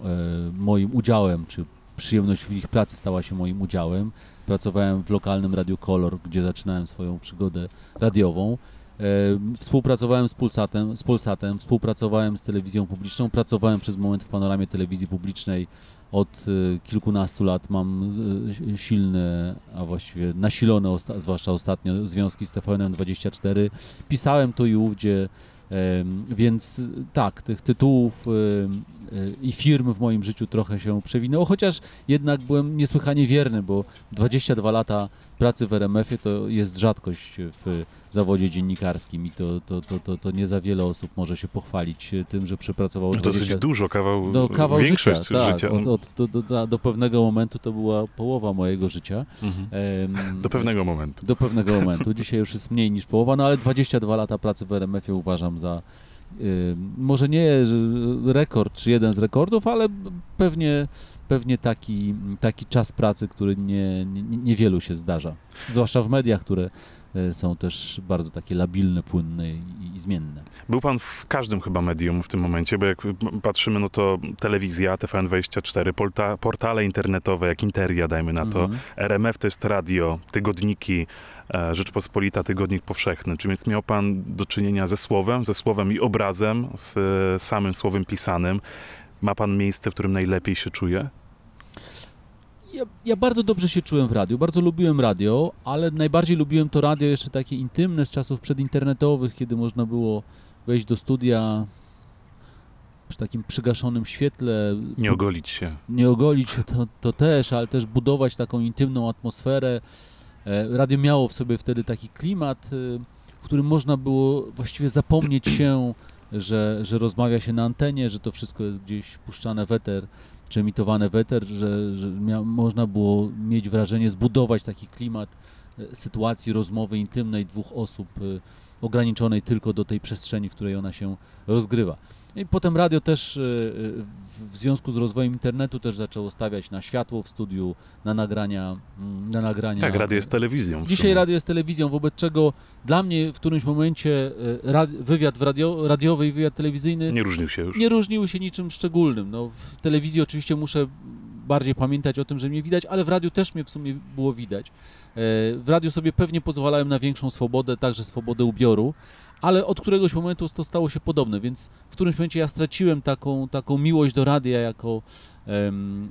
moim udziałem, czy przyjemność w ich pracy stała się moim udziałem. Pracowałem w lokalnym Radiu Kolor, gdzie zaczynałem swoją przygodę radiową. E, Współpracowałem z Pulsatem, z Polsatem, współpracowałem z telewizją publiczną, pracowałem przez moment w panoramie telewizji publicznej. Od e, kilkunastu lat mam e, silne, a właściwie nasilone, zwłaszcza ostatnio, związki z TVN24. Pisałem tu i ówdzie, więc e, tak, tych tytułów em, e, i firm w moim życiu trochę się przewinęło, chociaż jednak byłem niesłychanie wierny, bo 22 lata pracy w RMF-ie to jest rzadkość w zawodzie dziennikarskim i to, to, to, to, to nie za wiele osób może się pochwalić tym, że przepracowało No dosyć 20 dużo, kawał, no, kawał większość życia, tak, życia. Od, od, do, do, do, pewnego momentu to była połowa mojego życia. Mhm. Do pewnego momentu. do pewnego momentu. Dzisiaj już jest mniej niż połowa, no ale 22 lata pracy w RMF-ie uważam za może nie rekord, czy jeden z rekordów, ale pewnie, pewnie taki, taki czas pracy, który nie, nie, niewielu się zdarza. Zwłaszcza w mediach, które e, są też bardzo takie labilne, płynne i, i zmienne. Był pan w każdym chyba medium w tym momencie, bo jak patrzymy, no to telewizja, TVN24, porta, portale internetowe, jak Interia, dajmy na to, Mhm. RMF to jest radio, tygodniki, e, Rzeczpospolita, Tygodnik Powszechny. Czy więc miał pan do czynienia ze słowem, ze słowem i obrazem, z e, samym słowem pisanym? Ma pan miejsce, w którym najlepiej się czuje? Ja, ja bardzo dobrze się czułem w radiu, bardzo lubiłem radio, ale najbardziej lubiłem to radio jeszcze takie intymne z czasów przedinternetowych, kiedy można było wejść do studia przy takim przygaszonym świetle, Nie ogolić się. nie ogolić się to, to też, ale też budować taką intymną atmosferę. E, Radio miało w sobie wtedy taki klimat, e, w którym można było właściwie zapomnieć się, że, że rozmawia się na antenie, że to wszystko jest gdzieś puszczane w eter, czy emitowane w eter, że, że mia, można było mieć wrażenie, zbudować taki klimat e, sytuacji rozmowy intymnej dwóch osób, e, ograniczonej tylko do tej przestrzeni, w której ona się rozgrywa. I potem radio też e, e, w- związku z rozwojem internetu też zaczęło stawiać na światło w studiu, na nagrania. mm, Na nagrania. Tak, radio jest telewizją. Dzisiaj radio jest telewizją, wobec czego dla mnie w którymś momencie rad, wywiad w radio, radiowy i wywiad telewizyjny Nie różnił się już. nie różniły się niczym szczególnym. No, w telewizji oczywiście muszę bardziej pamiętać o tym, że mnie widać, ale w radiu też mnie w sumie było widać. E, W radiu sobie pewnie pozwalałem na większą swobodę, także swobodę ubioru, ale od któregoś momentu to stało się podobne, więc w którymś momencie ja straciłem taką, taką miłość do radia jako,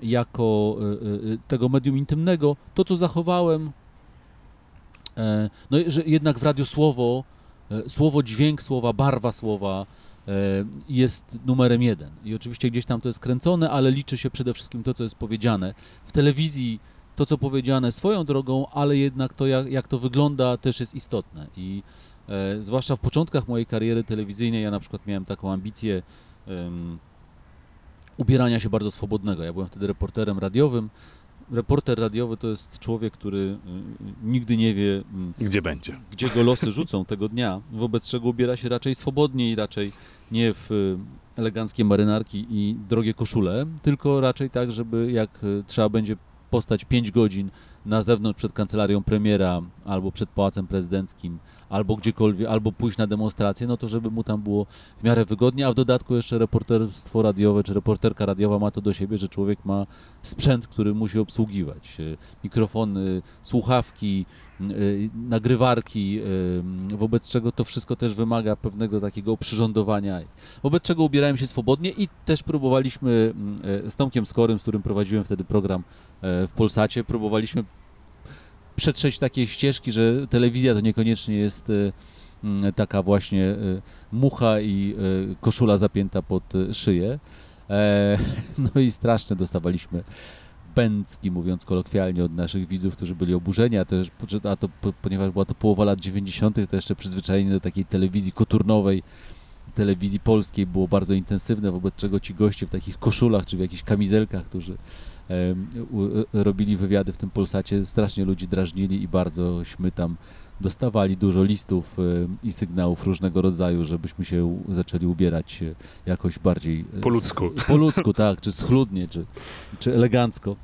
jako e, e, tego medium intymnego. To, co zachowałem, e, no, że jednak w radiu słowo, e, słowo, dźwięk słowa, barwa słowa, jest numerem jeden. I oczywiście gdzieś tam to jest kręcone, ale liczy się przede wszystkim to, co jest powiedziane. W telewizji to, co powiedziane swoją drogą, ale jednak to, jak, jak to wygląda, też jest istotne. I e, zwłaszcza w początkach mojej kariery telewizyjnej, ja na przykład miałem taką ambicję um, ubierania się bardzo swobodnego. Ja byłem wtedy reporterem radiowym. Reporter radiowy to jest człowiek, który y, nigdy nie wie, gdzie będzie, gdzie go losy rzucą tego dnia, wobec czego ubiera się raczej swobodnie i raczej nie w y, eleganckie marynarki i drogie koszule, tylko raczej tak, żeby jak y, trzeba będzie postać 5 godzin na zewnątrz przed kancelarią premiera albo przed pałacem prezydenckim, albo gdziekolwiek, albo pójść na demonstrację, no to żeby mu tam było w miarę wygodnie, a w dodatku jeszcze reporterstwo radiowe czy reporterka radiowa ma to do siebie, że człowiek ma sprzęt, który musi obsługiwać. Mikrofony, słuchawki, y, nagrywarki, y, wobec czego to wszystko też wymaga pewnego takiego przyrządowania, wobec czego ubierałem się swobodnie i też próbowaliśmy y, z Tomkiem Skorym, z którym prowadziłem wtedy program w Polsacie, próbowaliśmy przetrzeć takie ścieżki, że telewizja to niekoniecznie jest e, taka właśnie e, mucha i e, koszula zapięta pod szyję. [laughs] No i straszne dostawaliśmy pęcki, mówiąc kolokwialnie, od naszych widzów, którzy byli oburzeni, a a to ponieważ była to połowa lat 90., to jeszcze przyzwyczajenie do takiej telewizji koturnowej, telewizji polskiej było bardzo intensywne, wobec czego ci goście w takich koszulach czy w jakichś kamizelkach, którzy robili wywiady w tym Polsacie, strasznie ludzi drażnili i barzośmy tam dostawali dużo listów e, i sygnałów różnego rodzaju, żebyśmy się zaczęli ubierać jakoś bardziej... Po ludzku. Po ludzku, tak, czy schludnie, czy, czy elegancko.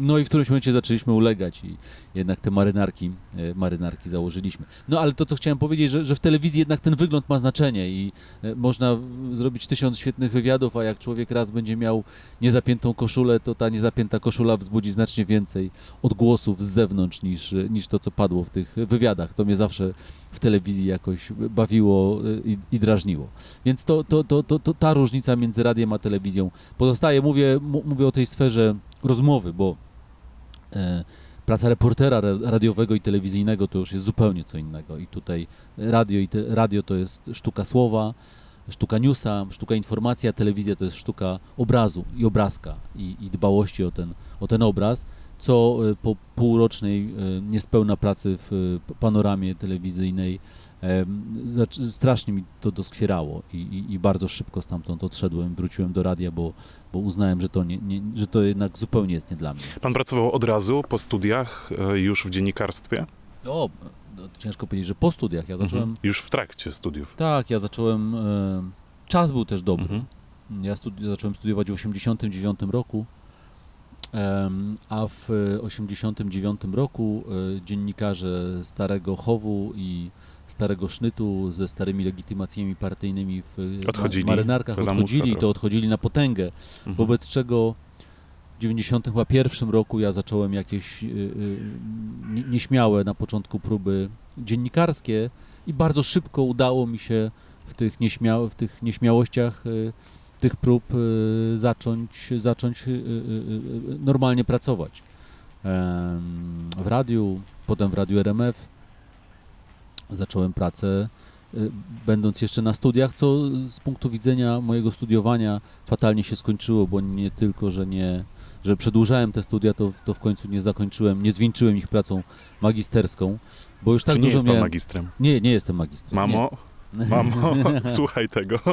No i w którymś momencie zaczęliśmy ulegać i jednak te marynarki, e, marynarki założyliśmy. No ale to, co chciałem powiedzieć, że, że w telewizji jednak ten wygląd ma znaczenie i e, można zrobić tysiąc świetnych wywiadów, a jak człowiek raz będzie miał niezapiętą koszulę, to ta niezapięta koszula wzbudzi znacznie więcej odgłosów z zewnątrz niż, niż to, co padło w tych wywiadach. To mnie zawsze w telewizji jakoś bawiło e, i, i drażniło. Więc to, to, to, to, to ta różnica między radiem a telewizją pozostaje. Mówię, mówię o tej sferze rozmowy, bo E, praca reportera radiowego i telewizyjnego to już jest zupełnie co innego. I tutaj radio, i te, radio to jest sztuka słowa, sztuka newsa, sztuka informacji, a telewizja to jest sztuka obrazu i obrazka i, i dbałości o ten, o ten obraz, co e, po półrocznej e, niespełna pracy w panoramie telewizyjnej strasznie mi to doskwierało i, i, i, bardzo szybko stamtąd odszedłem, wróciłem do radia, bo, bo uznałem, że to, nie, nie, że to jednak zupełnie jest nie dla mnie. Pan pracował od razu po studiach e, już w dziennikarstwie? O, no, ciężko powiedzieć, że po studiach. Ja zacząłem... Mhm. Już w trakcie studiów? Tak, ja zacząłem... E, czas był też dobry. Mhm. Ja studi zacząłem studiować w 1989 roku, a w 1989 roku e, dziennikarze Starego Chowu i starego sznytu ze starymi legitymacjami partyjnymi w odchodzili, marynarkach odchodzili, to odchodzili na potęgę, mhm. wobec czego w 1991 roku ja zacząłem jakieś y, y, nieśmiałe na początku próby dziennikarskie i bardzo szybko udało mi się w tych, nieśmia w tych nieśmiałościach y, tych prób zacząć, zacząć normalnie pracować. W radiu, potem w radiu RMF, zacząłem pracę y, będąc jeszcze na studiach, co z punktu widzenia mojego studiowania fatalnie się skończyło, bo nie tylko, że nie, że przedłużałem te studia, to, to w końcu nie zakończyłem, nie zwieńczyłem ich pracą magisterską, bo już tak Czy nie dużo jest miałem... magistrem? Nie, nie jestem magistrem. Mamo, nie. mamo, [laughs] słuchaj tego. [laughs]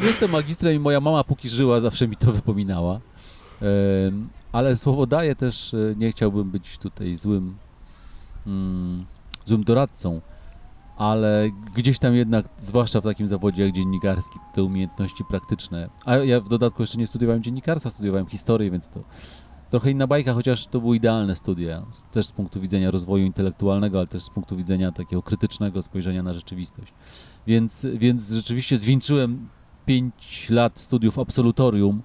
Jestem magistrem i moja mama póki żyła zawsze mi to wypominała, ale słowo daję też, e, nie chciałbym być tutaj złym, mm, złym doradcą, ale gdzieś tam jednak, zwłaszcza w takim zawodzie jak dziennikarski, te umiejętności praktyczne, a ja w dodatku jeszcze nie studiowałem dziennikarstwa, studiowałem historię, więc to trochę inna bajka, chociaż to były idealne studia, też z punktu widzenia rozwoju intelektualnego, ale też z punktu widzenia takiego krytycznego spojrzenia na rzeczywistość. Więc, więc rzeczywiście zwieńczyłem 5 lat studiów absolutorium,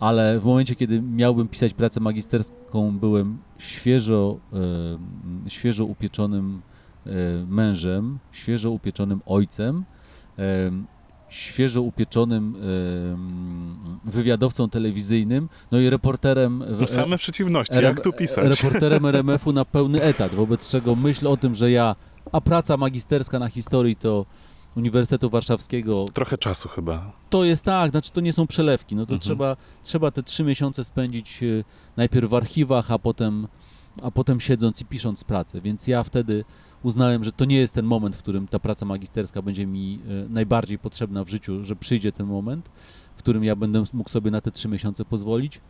ale w momencie, kiedy miałbym pisać pracę magisterską, byłem świeżo, świeżo upieczonym mężem, świeżo upieczonym ojcem, e, świeżo upieczonym e, wywiadowcą telewizyjnym, no i reporterem... No same przeciwności, jak tu pisać? Reporterem [laughs] RMF-u na pełny etat, wobec czego myśl o tym, że ja, a praca magisterska na historii to Uniwersytetu Warszawskiego. Trochę czasu chyba. To jest tak, znaczy to nie są przelewki. No to Mhm. trzeba, trzeba te trzy miesiące spędzić e, najpierw w archiwach, a potem, a potem siedząc i pisząc pracę. Więc ja wtedy uznałem, że to nie jest ten moment, w którym ta praca magisterska będzie mi e, najbardziej potrzebna w życiu, że przyjdzie ten moment, w którym ja będę mógł sobie na te trzy miesiące pozwolić.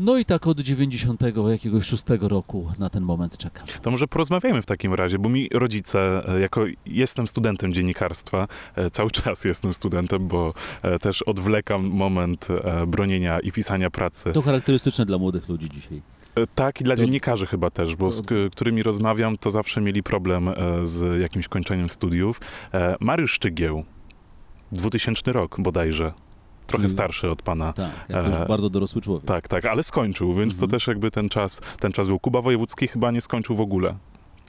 No i tak od 90 jakiegoś szóstego roku na ten moment czekam. To może porozmawiajmy w takim razie, bo mi rodzice, e, jako jestem studentem dziennikarstwa, e, cały czas jestem studentem, bo też odwlekam moment bronienia i pisania pracy. To charakterystyczne dla młodych ludzi dzisiaj. Tak, i dla To- dziennikarzy chyba też, bo to- z którymi rozmawiam, to zawsze mieli problem e, z jakimś kończeniem studiów. E, Mariusz Szczygieł, 2000 rok bodajże, trochę Czyli- starszy od pana. Tak, E, bardzo dorosły człowiek. Tak, tak, ale skończył, więc to Mhm. też jakby ten czas, ten czas był. Kuba Wojewódzki chyba nie skończył w ogóle.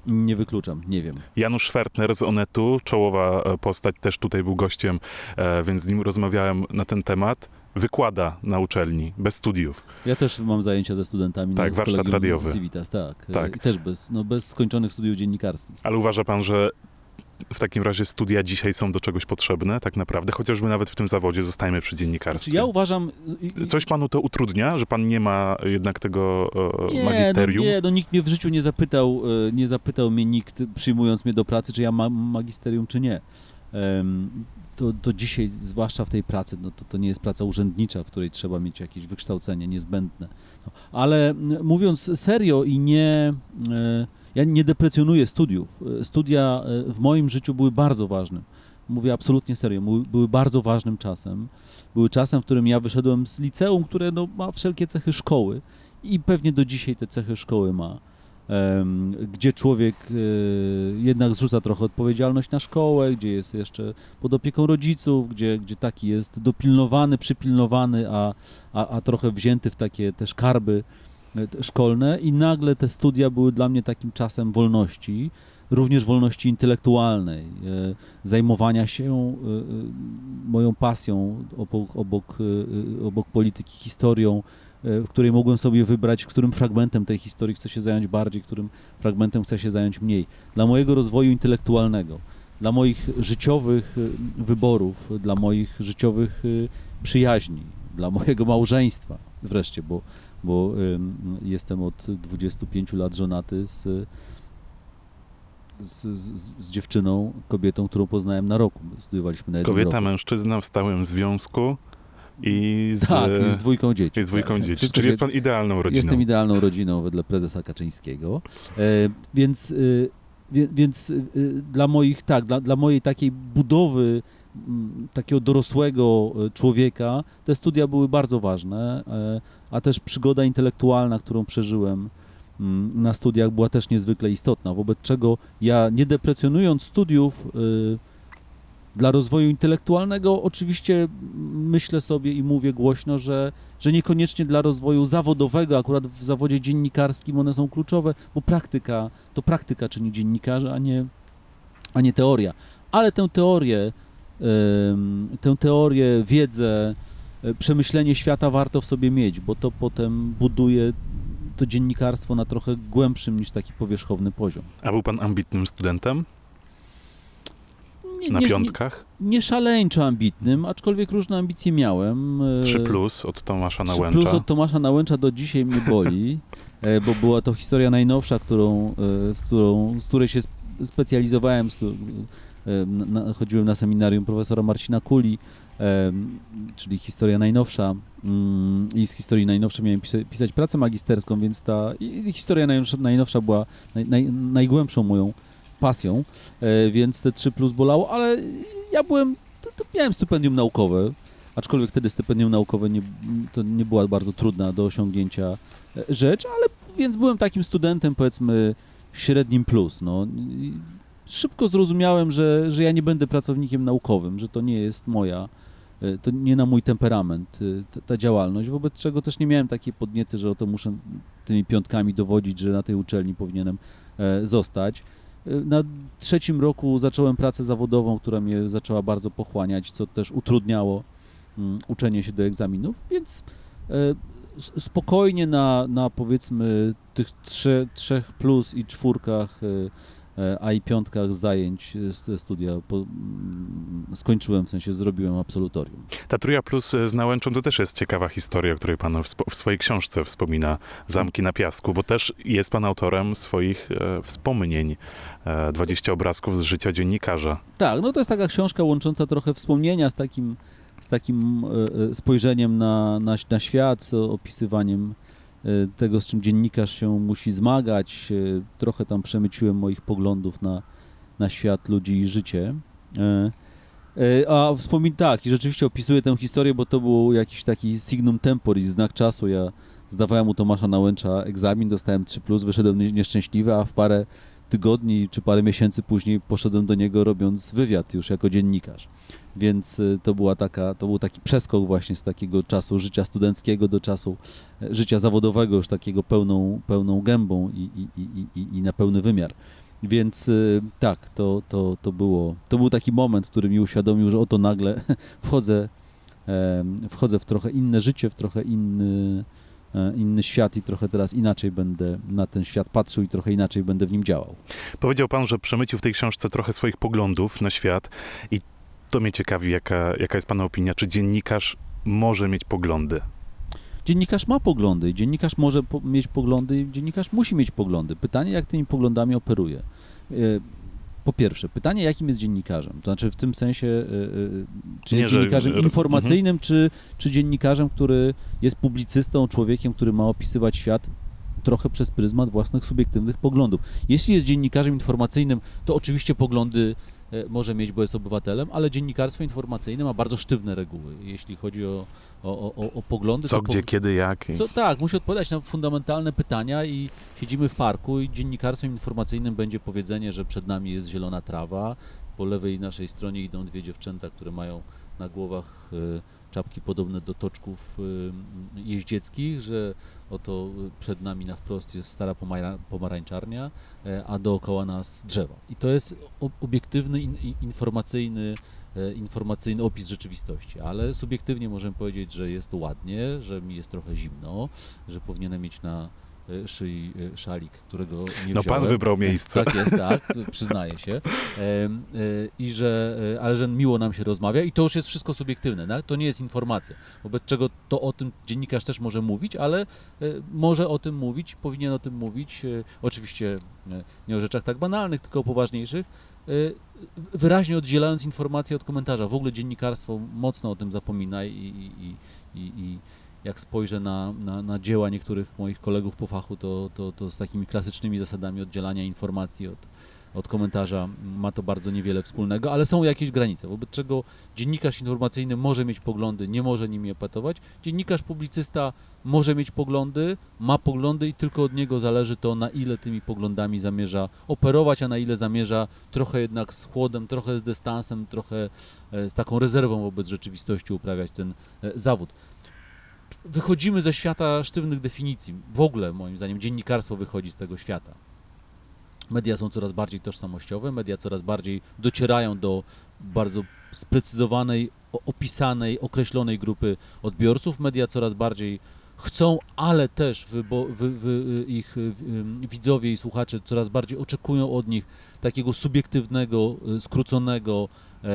Nie wykluczam, nie wiem. Janusz Schwertner z Onetu, czołowa postać, też tutaj był gościem, e, więc z nim rozmawiałem na ten temat. Wykłada na uczelni, bez studiów. Ja też mam zajęcia ze studentami. Tak, na warsztat radiowy. Civitas, tak. Tak. I też bez, no, bez skończonych studiów dziennikarskich. Ale uważa pan, że w takim razie studia dzisiaj są do czegoś potrzebne, tak naprawdę? Chociażby nawet w tym zawodzie zostajemy przy Znaczy, dziennikarstwie. ja uważam... Coś panu to utrudnia, że pan nie ma jednak tego e, nie, magisterium? No, nie, no nikt mnie w życiu nie zapytał, e, nie zapytał mnie nikt, przyjmując mnie do pracy, czy ja mam magisterium, czy nie. To, to dzisiaj, zwłaszcza w tej pracy, no to, to nie jest praca urzędnicza, w której trzeba mieć jakieś wykształcenie niezbędne. No, ale m, mówiąc serio i nie... e, Ja nie deprecjonuję studiów. E, Studia e, w moim życiu były bardzo ważne. Mówię absolutnie serio, były bardzo ważnym czasem. Były czasem, w którym ja wyszedłem z liceum, które no, ma wszelkie cechy szkoły i pewnie do dzisiaj te cechy szkoły ma. Gdzie człowiek e, jednak zrzuca trochę odpowiedzialność na szkołę, gdzie jest jeszcze pod opieką rodziców, gdzie, gdzie taki jest dopilnowany, przypilnowany, a, a, a trochę wzięty w takie też karby e, szkolne. I nagle te studia były dla mnie takim czasem wolności, również wolności intelektualnej, e, zajmowania się moją pasją obok, obok, obok polityki, historią, w której mogłem sobie wybrać, którym fragmentem tej historii chcę się zająć bardziej, którym fragmentem chcę się zająć mniej. Dla mojego rozwoju intelektualnego, dla moich życiowych e, wyborów, dla moich życiowych e, przyjaźni, dla mojego [laughs] małżeństwa wreszcie, bo, bo em, jestem od 25 lat żonaty z, z, z, z dziewczyną, kobietą, którą poznałem na roku. Studiowaliśmy na jednym Kobieta, roku. mężczyzna w stałym związku i z, Tak, i z dwójką dzieci. i z dwójką tak. dzieci. Wszystko Czyli jest pan idealną rodziną. Jestem idealną rodziną wedle prezesa Kaczyńskiego. E, więc e, więc e, dla moich, tak, dla, dla mojej takiej budowy m, takiego dorosłego e, człowieka te studia były bardzo ważne, e, a też przygoda intelektualna, którą przeżyłem m, na studiach była też niezwykle istotna, wobec czego ja nie deprecjonując studiów e, dla rozwoju intelektualnego oczywiście myślę sobie i mówię głośno, że że niekoniecznie dla rozwoju zawodowego, akurat w zawodzie dziennikarskim one są kluczowe, bo praktyka, to praktyka czyni dziennikarza, a nie, a nie teoria. Ale tę teorię, tę teorię, wiedzę, e, przemyślenie świata warto w sobie mieć, bo to potem buduje to dziennikarstwo na trochę głębszym niż taki powierzchowny poziom. A był pan ambitnym studentem Nie, na nie, piątkach? Nie, nie szaleńczo ambitnym, aczkolwiek różne ambicje miałem. e, 3 plus od Tomasza 3 Nałęcza. plus od Tomasza Nałęcza do dzisiaj mnie boli, e, bo była to historia najnowsza, którą, e, z, którą, z której się sp- specjalizowałem. Z, e, na, chodziłem na seminarium profesora Marcina Kuli, e, czyli historia najnowsza. mm, I z historii najnowszej miałem pisa, pisać pracę magisterską, więc ta historia najnowsza, najnowsza była naj, naj, najgłębszą moją pasją, e, więc te 3 plus bolało, ale ja byłem, to, to miałem stypendium naukowe, aczkolwiek wtedy stypendium naukowe nie, to nie była bardzo trudna do osiągnięcia e, rzecz, ale więc byłem takim studentem powiedzmy średnim plus. No. Szybko zrozumiałem, że, że ja nie będę pracownikiem naukowym, że to nie jest moja, e, to nie na mój temperament ta, ta działalność, wobec czego też nie miałem takiej podniety, że oto muszę tymi piątkami dowodzić, że na tej uczelni powinienem zostać. E, Na trzecim roku zacząłem pracę zawodową, która mnie zaczęła bardzo pochłaniać, co też utrudniało mm, uczenie się do egzaminów, więc s- spokojnie na, na powiedzmy tych trze, trzech plus i czwórkach e, a i piątkach zajęć e, studia po, skończyłem, w sensie zrobiłem absolutorium. Ta Trójka Plus z Nałęczą to też jest ciekawa historia, o której pan w, w swojej książce wspomina, Zamki na Piasku, bo też jest pan autorem swoich e, wspomnień, e, 20 obrazków z życia dziennikarza. Tak, no to jest taka książka łącząca trochę wspomnienia z takim, z takim e, e, spojrzeniem na, na, na świat, z opisywaniem e, tego, z czym dziennikarz się musi zmagać. E, Trochę tam przemyciłem moich poglądów na, na świat, ludzi i życie. E, e, A wspomin tak, i rzeczywiście opisuję tę historię, bo to był jakiś taki signum temporis, znak czasu. Ja zdawałem u Tomasza Nałęcza egzamin, dostałem 3+, wyszedłem nie- nieszczęśliwy, a w parę tygodni czy parę miesięcy później poszedłem do niego robiąc wywiad już jako dziennikarz. Więc y, to była taka, to był taki przeskok właśnie z takiego czasu życia studenckiego do czasu e, życia zawodowego, już takiego pełną, pełną gębą i, i, i, i, na pełny wymiar. Więc y, tak, to, to, to, było, to był taki moment, który mi uświadomił, że oto nagle [laughs] wchodzę, wchodzę w trochę inne życie, w trochę inny, inny świat i trochę teraz inaczej będę na ten świat patrzył i trochę inaczej będę w nim działał. Powiedział pan, że przemycił w tej książce trochę swoich poglądów na świat i to mnie ciekawi, jaka, jaka jest pana opinia. Czy dziennikarz może mieć poglądy? Dziennikarz ma poglądy, dziennikarz może po, mieć poglądy, i dziennikarz musi mieć poglądy. Pytanie, jak tymi poglądami operuje. Po pierwsze, pytanie, jakim jest dziennikarzem? To znaczy w tym sensie, e, e, czy Nie, jest że- dziennikarzem r- informacyjnym, czy, czy dziennikarzem, który jest publicystą, człowiekiem, który ma opisywać świat trochę przez pryzmat własnych subiektywnych poglądów. Jeśli jest dziennikarzem informacyjnym, to oczywiście poglądy może mieć, bo jest obywatelem, ale dziennikarstwo informacyjne ma bardzo sztywne reguły, jeśli chodzi o, o, o, o poglądy. Co, gdzie, po- kiedy, jak? co tak, musi odpowiadać na fundamentalne pytania i siedzimy w parku i dziennikarstwem informacyjnym będzie powiedzenie, że przed nami jest zielona trawa, po lewej naszej stronie idą dwie dziewczęta, które mają na głowach e, czapki podobne do toczków e, jeździeckich, że oto przed nami na wprost jest stara pomara- pomarańczarnia, e, a dookoła nas drzewa. I to jest obiektywny, in, in- informacyjny informacyjny opis rzeczywistości, ale subiektywnie możemy powiedzieć, że jest ładnie, że mi jest trochę zimno, że powinienem mieć na szyi e, szalik, którego nie No wziąłem. pan wybrał miejsce. Tak jest, tak, przyznaję się. E, I że, ale że miło nam się rozmawia i to już jest wszystko subiektywne, tak? to nie jest informacja, wobec czego to o tym dziennikarz też może mówić, ale może o tym mówić, powinien o tym mówić, oczywiście nie o rzeczach tak banalnych, tylko o poważniejszych, wyraźnie oddzielając informację od komentarza. W ogóle dziennikarstwo mocno o tym zapomina i, i, i, i jak spojrzę na, na, na dzieła niektórych moich kolegów po fachu, to, to, to z takimi klasycznymi zasadami oddzielania informacji od, od komentarza ma to bardzo niewiele wspólnego, ale są jakieś granice, wobec czego dziennikarz informacyjny może mieć poglądy, nie może nimi epatować. Dziennikarz publicysta może mieć poglądy, ma poglądy i tylko od niego zależy to, na ile tymi poglądami zamierza operować, a na ile zamierza trochę jednak z chłodem, trochę z dystansem, trochę e, z taką rezerwą wobec rzeczywistości uprawiać ten e, zawód. Wychodzimy ze świata sztywnych definicji. W ogóle, moim zdaniem, dziennikarstwo wychodzi z tego świata. Media są coraz bardziej tożsamościowe, media coraz bardziej docierają do bardzo sprecyzowanej, opisanej, określonej grupy odbiorców. Media coraz bardziej chcą, ale też wybo- wy, wy, ich y, y, widzowie i słuchacze coraz bardziej oczekują od nich takiego subiektywnego, y, skróconego, e,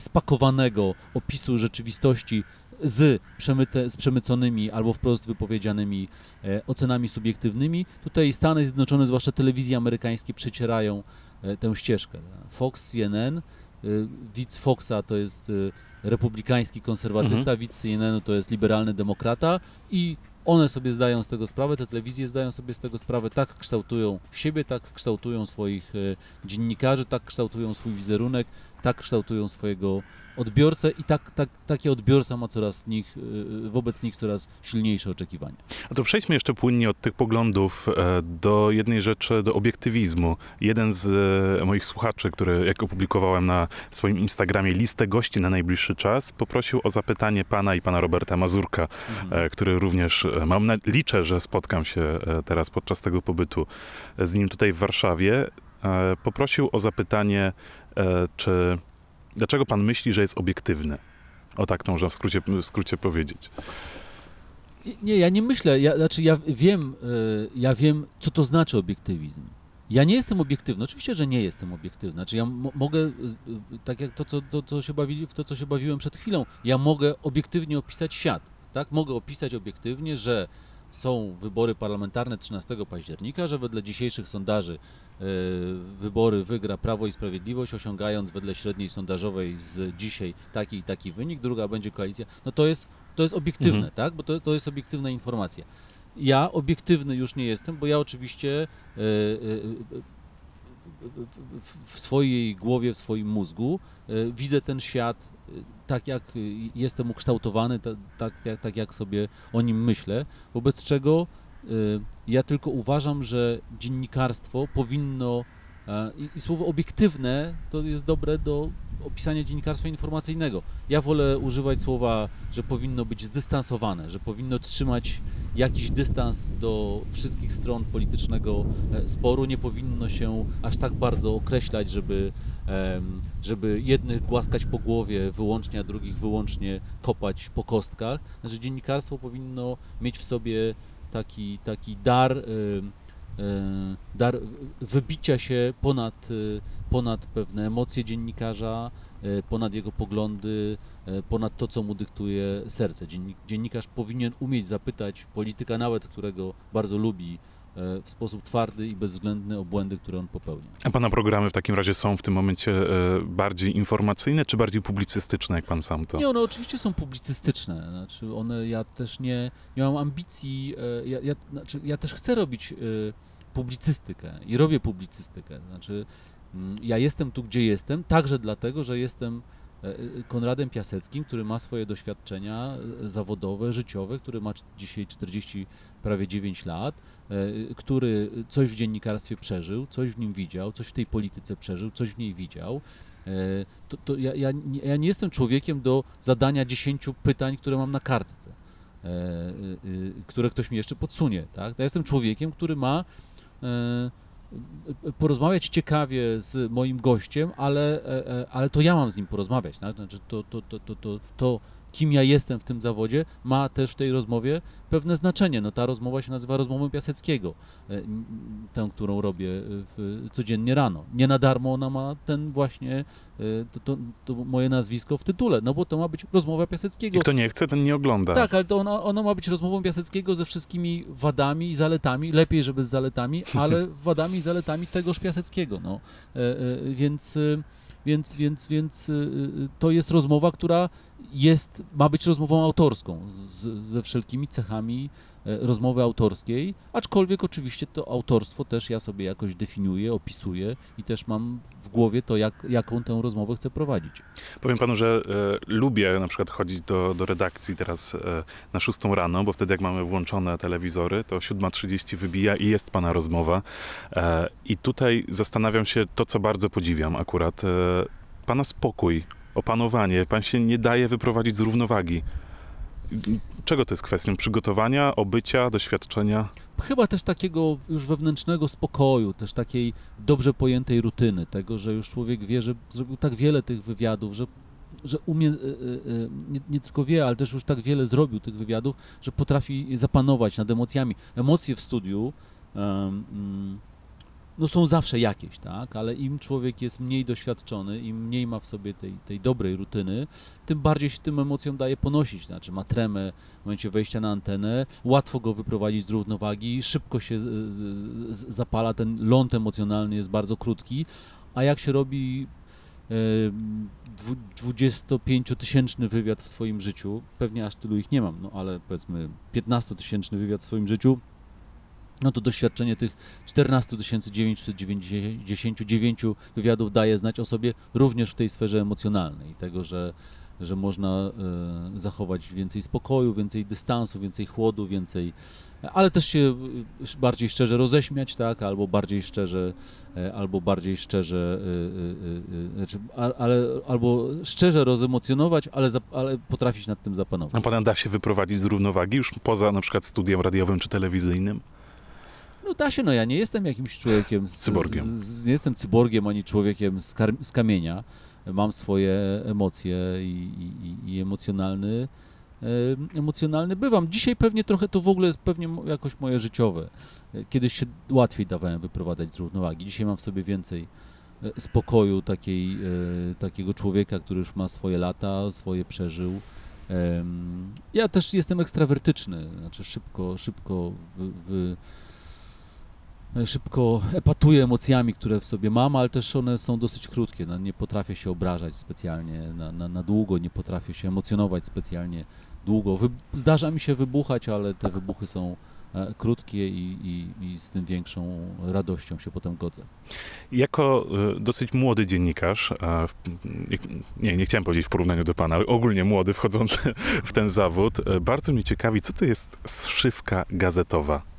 spakowanego opisu rzeczywistości z, przemyte, z przemyconymi albo wprost wypowiedzianymi e, ocenami subiektywnymi. Tutaj Stany Zjednoczone, zwłaszcza telewizje amerykańskie, przecierają e, tę ścieżkę. Fox, CNN, y, widz Foxa to jest y, republikański konserwatysta, widz CNN-u to jest liberalny demokrata i one sobie zdają z tego sprawę, te telewizje zdają sobie z tego sprawę, tak kształtują siebie, tak kształtują swoich e, dziennikarzy, tak kształtują swój wizerunek, tak kształtują swojego odbiorcę i tak, tak, taki odbiorca ma coraz nich, e, wobec nich coraz silniejsze oczekiwania. A to przejdźmy jeszcze płynnie od tych poglądów e, do jednej rzeczy, do obiektywizmu. Jeden z e, moich słuchaczy, który jak opublikowałem na swoim Instagramie listę gości na najbliższy czas, poprosił o zapytanie pana i pana Roberta Mazurka, Mhm. e, który również, mam na, liczę, że spotkam się teraz podczas tego pobytu z nim tutaj w Warszawie. Poprosił o zapytanie, czy dlaczego pan myśli, że jest obiektywny? O tak to można w skrócie, w skrócie powiedzieć. Nie, ja nie myślę, ja, znaczy ja wiem, y, ja wiem, co to znaczy obiektywizm. Ja nie jestem obiektywny, oczywiście, że nie jestem obiektywny. Znaczy ja mo- mogę, y, tak jak to co, to, co się bawili, w to, co się bawiłem przed chwilą, ja mogę obiektywnie opisać świat. Tak? Mogę opisać obiektywnie, że są wybory parlamentarne 13 października, że wedle dzisiejszych sondaży y, wybory wygra Prawo i Sprawiedliwość, osiągając wedle średniej sondażowej z dzisiaj taki i taki wynik, druga będzie koalicja. No to jest, to jest obiektywne, Mhm. tak? Bo to, to jest obiektywna informacja. Ja obiektywny już nie jestem, bo ja oczywiście e, e, w- swojej głowie, w swoim mózgu e, widzę ten świat e, tak, jak jestem ukształtowany, ta- tak, tak, tak jak sobie o nim myślę, wobec czego e, ja tylko uważam, że dziennikarstwo powinno i, i słowo obiektywne to jest dobre do opisania dziennikarstwa informacyjnego. Ja wolę używać słowa, że powinno być zdystansowane, że powinno trzymać jakiś dystans do wszystkich stron politycznego e, sporu, nie powinno się aż tak bardzo określać, żeby, żeby jednych głaskać po głowie wyłącznie, a drugich wyłącznie kopać po kostkach. Znaczy dziennikarstwo powinno mieć w sobie taki, taki dar, e, dar wybicia się ponad, e, ponad pewne emocje dziennikarza, e, ponad jego poglądy, e, ponad to, co mu dyktuje serce. Dziennik, dziennikarz powinien umieć zapytać polityka, nawet którego bardzo lubi, e, w sposób twardy i bezwzględny o błędy, które on popełnia. A pana programy w takim razie są w tym momencie bardziej informacyjne, czy bardziej publicystyczne, jak pan sam to? Nie, one oczywiście są publicystyczne. Znaczy one, ja też nie, nie mam ambicji, ja, ja, znaczy ja też chcę robić publicystykę i robię publicystykę. Znaczy ja jestem tu, gdzie jestem, także dlatego, że jestem e, e, Konradem Piaseckim, który ma swoje doświadczenia e, zawodowe, życiowe, który ma dzisiaj 40, prawie 9 lat, który coś w dziennikarstwie przeżył, coś w nim widział, coś w tej polityce przeżył, coś w niej widział. To, to ja, ja, nie- ja nie jestem człowiekiem do zadania 10 pytań, które mam na kartce, które ktoś mi jeszcze podsunie. Tak? Ja jestem człowiekiem, który ma porozmawiać ciekawie z moim gościem, ale, e, e, ale to ja mam z nim porozmawiać. Tak? Znaczy to, to, to, to, to, to, kim ja jestem w tym zawodzie, ma też w tej rozmowie pewne znaczenie. No, ta rozmowa się nazywa rozmową Piaseckiego, e, tę, którą robię e, w, codziennie rano. Nie na darmo ona ma ten właśnie, e, to, to, to moje nazwisko w tytule, no bo to ma być rozmowa Piaseckiego. I kto nie chce, ten nie ogląda. Tak, ale to ona, ona ma być rozmową Piaseckiego ze wszystkimi wadami i zaletami, lepiej, żeby z zaletami, [laughs] ale wadami i zaletami tegoż Piaseckiego, no. Więc, więc, więc, więc to jest rozmowa, która jest, ma być rozmową autorską, z, ze wszelkimi cechami e, rozmowy autorskiej, aczkolwiek oczywiście to autorstwo też ja sobie jakoś definiuję, opisuję i też mam w głowie to, jak, jaką tę rozmowę chcę prowadzić. Powiem panu, że e, lubię na przykład chodzić do, do redakcji teraz e, na 6 rano, bo wtedy jak mamy włączone telewizory, to 7.30 wybija i jest pana rozmowa. E, I tutaj zastanawiam się to, co bardzo podziwiam akurat. E, pana spokój, opanowanie. Pan się nie daje wyprowadzić z równowagi. Czego to jest kwestią? Przygotowania, obycia, doświadczenia? chyba też takiego już wewnętrznego spokoju, też takiej dobrze pojętej rutyny, tego, że już człowiek wie, że zrobił tak wiele tych wywiadów, że, że umie, y, y, y, nie, nie tylko wie, ale też już tak wiele zrobił tych wywiadów, że potrafi zapanować nad emocjami. Emocje w studiu mm, no są zawsze jakieś, tak, ale im człowiek jest mniej doświadczony, im mniej ma w sobie tej, tej dobrej rutyny, tym bardziej się tym emocjom daje ponosić, znaczy ma tremę w momencie wejścia na antenę, łatwo go wyprowadzić z równowagi, szybko się z, z, zapala, ten ląd emocjonalny jest bardzo krótki, a jak się robi e, dwu- 25-tysięczny wywiad w swoim życiu, pewnie aż tylu ich nie mam, no ale powiedzmy 15-tysięczny wywiad w swoim życiu, no to doświadczenie tych 14 999 wywiadów daje znać o sobie również w tej sferze emocjonalnej tego, że, że można e, zachować więcej spokoju, więcej dystansu, więcej chłodu, więcej, ale też się e, bardziej szczerze roześmiać, tak, albo bardziej szczerze, e, albo bardziej szczerze, znaczy, ale, albo szczerze rozemocjonować, ale, zap- ale potrafić nad tym zapanować. A pana da się wyprowadzić z równowagi już poza na przykład studiem radiowym czy telewizyjnym? No da się, no ja nie jestem jakimś człowiekiem... Z, Cyborgiem. Z, z, nie jestem cyborgiem ani człowiekiem z, kar, z kamienia. Mam swoje emocje i, i, i- emocjonalny emocjonalny bywam. Dzisiaj pewnie trochę to w ogóle jest pewnie jakoś moje życiowe. Kiedyś się łatwiej dawałem wyprowadzać z równowagi. Dzisiaj mam w sobie więcej e, spokoju takiej, e, takiego człowieka, który już ma swoje lata, swoje przeżył. Ja też jestem ekstrawertyczny, znaczy szybko, szybko wy, wy, szybko epatuję emocjami, które w sobie mam, ale też one są dosyć krótkie. No, nie potrafię się obrażać specjalnie na, na, na długo, nie potrafię się emocjonować specjalnie długo. Wy, zdarza mi się wybuchać, ale te wybuchy są e, krótkie i, i, i z tym większą radością się potem godzę. Jako e, dosyć młody dziennikarz, e, nie, nie chciałem powiedzieć w porównaniu do pana, ale ogólnie młody, wchodzący w ten zawód, e, bardzo mnie ciekawi, co to jest zszywka gazetowa.